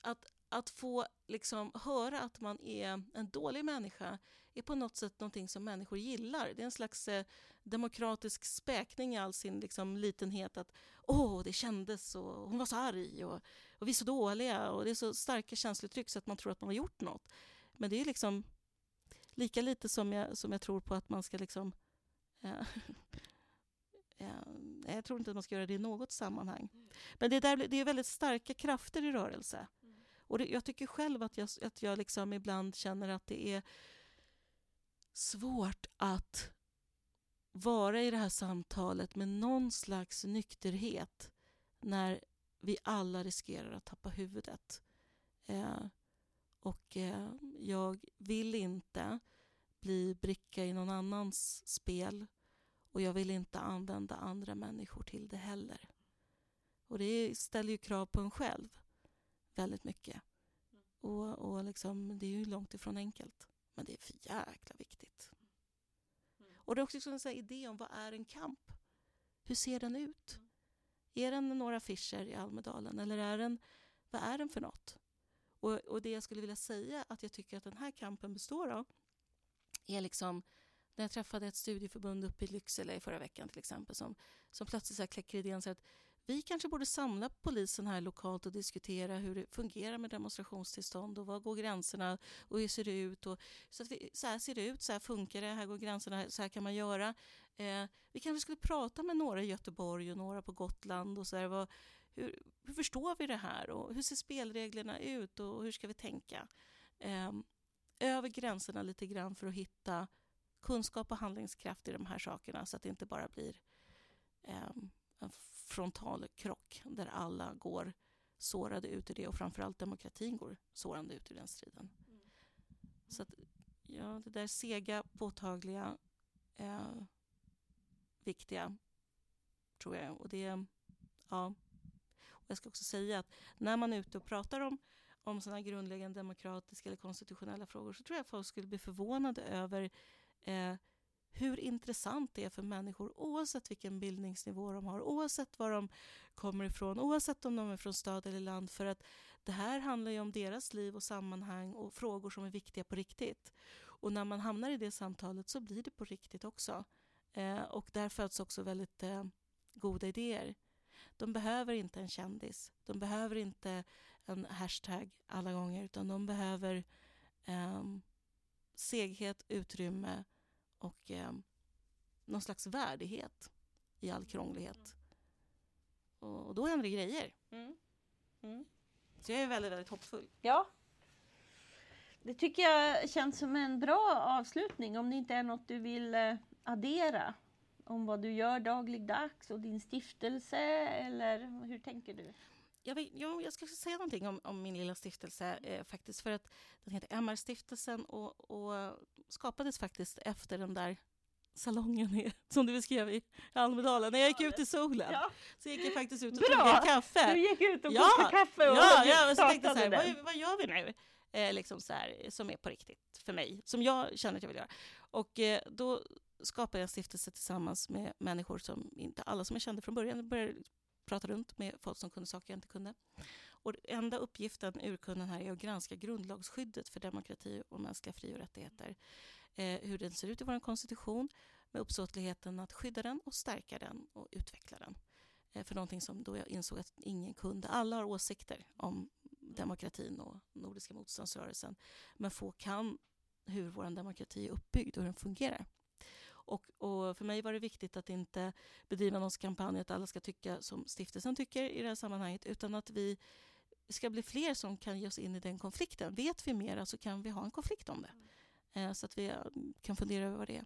att, att få liksom höra att man är en dålig människa är på något sätt någonting som människor gillar. Det är en slags eh, demokratisk späkning i all sin liksom, litenhet. Att åh, det kändes och hon var så arg och, och vi är så dåliga och det är så starka känslouttryck så att man tror att man har gjort något. Men det är liksom lika lite som jag, som jag tror på att man ska liksom eh, jag tror inte att man ska göra det i något sammanhang. Men det, där, det är väldigt starka krafter i rörelse. Och det, jag tycker själv att jag, att jag liksom ibland känner att det är svårt att vara i det här samtalet med någon slags nykterhet när vi alla riskerar att tappa huvudet. Eh, och eh, jag vill inte bli bricka i någon annans spel och jag vill inte använda andra människor till det heller. Och det ställer ju krav på en själv väldigt mycket. Och, och liksom, det är ju långt ifrån enkelt. Men det är för jäkla viktigt. Och det är också en idé om vad är en kamp? Hur ser den ut? Är den några affischer i Almedalen eller är den, vad är den för något? Och, och det jag skulle vilja säga att jag tycker att den här kampen består av är liksom när jag träffade ett studieförbund uppe i Lycksele i förra veckan till exempel som, som plötsligt så kläcker idén så att vi kanske borde samla polisen här lokalt och diskutera hur det fungerar med demonstrationstillstånd och var går gränserna och hur ser det ut? Och, så, att vi, så här ser det ut, så här funkar det, här går gränserna, så här kan man göra. Eh, vi kanske skulle prata med några i Göteborg och några på Gotland och så här, vad, hur, hur, förstår vi det här och hur ser spelreglerna ut och hur ska vi tänka? Eh, över gränserna lite grann för att hitta kunskap och handlingskraft i de här sakerna så att det inte bara blir eh, en frontal krock där alla går sårade ut i det och framförallt demokratin går sårande ut i den striden. Mm. Så att, ja, det där sega, påtagliga, eh, viktiga tror jag. Och det, ja. Och jag ska också säga att när man är ute och pratar om om sådana grundläggande demokratiska eller konstitutionella frågor så tror jag att folk skulle bli förvånade över eh, hur intressant det är för människor oavsett vilken bildningsnivå de har, oavsett var de kommer ifrån, oavsett om de är från stad eller land. För att det här handlar ju om deras liv och sammanhang och frågor som är viktiga på riktigt. Och när man hamnar i det samtalet så blir det på riktigt också. Eh, och där föds också väldigt eh, goda idéer. De behöver inte en kändis. De behöver inte en hashtag alla gånger utan de behöver eh, seghet, utrymme och eh, någon slags värdighet i all krånglighet. Och, och då händer det grejer. Mm. Mm. Så jag är väldigt, väldigt hoppfull. Ja. Det tycker jag känns som en bra avslutning om det inte är något du vill eh, addera om vad du gör dagligdags och din stiftelse eller hur tänker du? Jag, vet, jag, jag ska säga någonting om, om min lilla stiftelse eh, faktiskt för att den heter MR-stiftelsen och, och skapades faktiskt efter den där salongen i, som du beskrev i Almedalen. När jag gick ut i solen ja. så gick jag faktiskt ut och Bra. tog en kaffe. Du gick ut och ja. kokade kaffe och ja, ja, och så tänkte så här, vad, vad, gör vi nu? Eh, liksom så här, som är på riktigt för mig, som jag känner att jag vill göra. Och eh, då skapade jag en stiftelse tillsammans med människor som inte alla som jag kände från början. Jag började prata runt med folk som kunde saker jag inte kunde. Och enda uppgiften, urkunden här, är att granska grundlagsskyddet för demokrati och mänskliga fri och rättigheter. Eh, hur den ser ut i vår konstitution med uppsåtligheten att skydda den och stärka den och utveckla den. Eh, för någonting som då jag insåg att ingen kunde. Alla har åsikter om demokratin och Nordiska motståndsrörelsen. Men få kan hur vår demokrati är uppbyggd och hur den fungerar. Och, och, för mig var det viktigt att inte bedriva någon kampanj att alla ska tycka som stiftelsen tycker i det här sammanhanget utan att vi ska bli fler som kan ge oss in i den konflikten. Vet vi mera så kan vi ha en konflikt om det. Mm. så att vi eh, kan fundera över vad det är.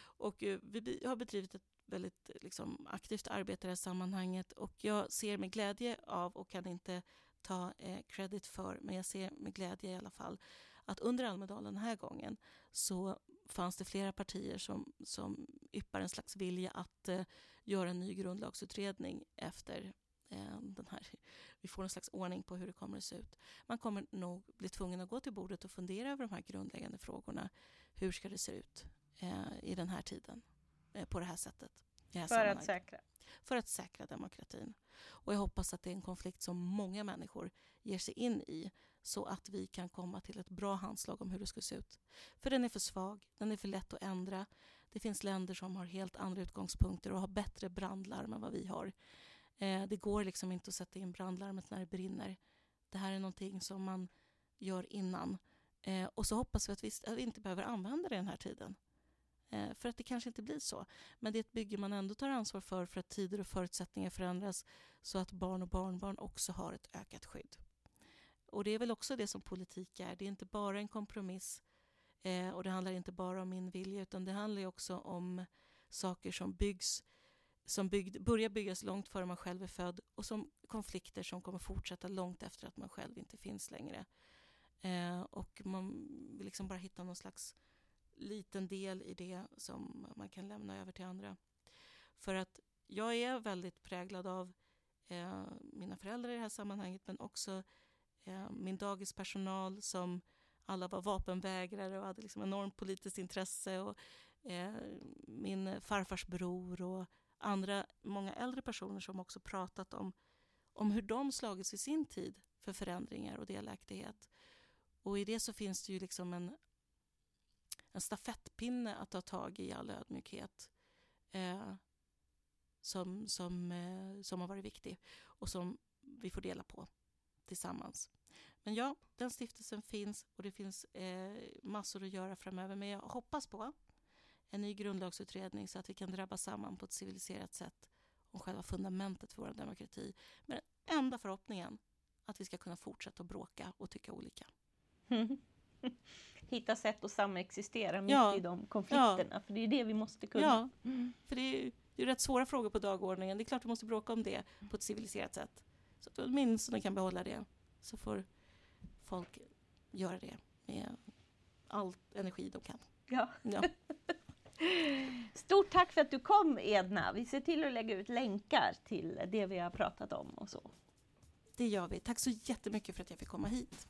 Och eh, vi har bedrivit ett väldigt liksom, aktivt arbete i det här sammanhanget och jag ser med glädje av och kan inte ta eh, credit för, men jag ser med glädje i alla fall att under Almedalen den här gången så fanns det flera partier som, som yppar en slags vilja att eh, göra en ny grundlagsutredning efter eh, den här, vi får en slags ordning på hur det kommer att se ut. Man kommer nog bli tvungen att gå till bordet och fundera över de här grundläggande frågorna. Hur ska det se ut eh, i den här tiden eh, på det här sättet? Här För att säkra? För att säkra demokratin. Och jag hoppas att det är en konflikt som många människor ger sig in i så att vi kan komma till ett bra handslag om hur det ska se ut. För den är för svag, den är för lätt att ändra. Det finns länder som har helt andra utgångspunkter och har bättre brandlarm än vad vi har. Eh, det går liksom inte att sätta in brandlarmet när det brinner. Det här är någonting som man gör innan. Eh, och så hoppas vi att, vi att vi inte behöver använda det den här tiden. Eh, för att det kanske inte blir så. Men det är ett bygge man ändå tar ansvar för för att tider och förutsättningar förändras så att barn och barnbarn också har ett ökat skydd. Och det är väl också det som politik är. Det är inte bara en kompromiss eh, och det handlar inte bara om min vilja utan det handlar också om saker som byggs som byggd, börjar byggas långt före man själv är född och som konflikter som kommer fortsätta långt efter att man själv inte finns längre. Eh, och man vill liksom bara hitta någon slags liten del i det som man kan lämna över till andra. För att jag är väldigt präglad av eh, mina föräldrar i det här sammanhanget men också eh, min dagispersonal som alla var vapenvägrare och hade liksom enormt politiskt intresse och eh, min farfars bror och andra, många äldre personer som också pratat om, om hur de slagits i sin tid för förändringar och delaktighet. Och i det så finns det ju liksom en, en stafettpinne att ta tag i all ödmjukhet eh, som, som, eh, som har varit viktig och som vi får dela på tillsammans. Men ja, den stiftelsen finns och det finns eh, massor att göra framöver. Men jag hoppas på en ny grundlagsutredning så att vi kan drabba samman på ett civiliserat sätt om själva fundamentet för vår demokrati. Med den enda förhoppningen att vi ska kunna fortsätta att bråka och tycka olika. Hitta sätt att samexistera mitt ja. i de konflikterna, ja. för det är det vi måste kunna. Ja, för det är, det är rätt svåra frågor på dagordningen. Det är klart vi måste bråka om det på ett civiliserat sätt. Så att vi åtminstone kan behålla det. Så får folk göra det med all energi de kan. Ja. ja. Stort tack för att du kom Edna. Vi ser till att lägga ut länkar till det vi har pratat om och så. Det gör vi. Tack så jättemycket för att jag fick komma hit.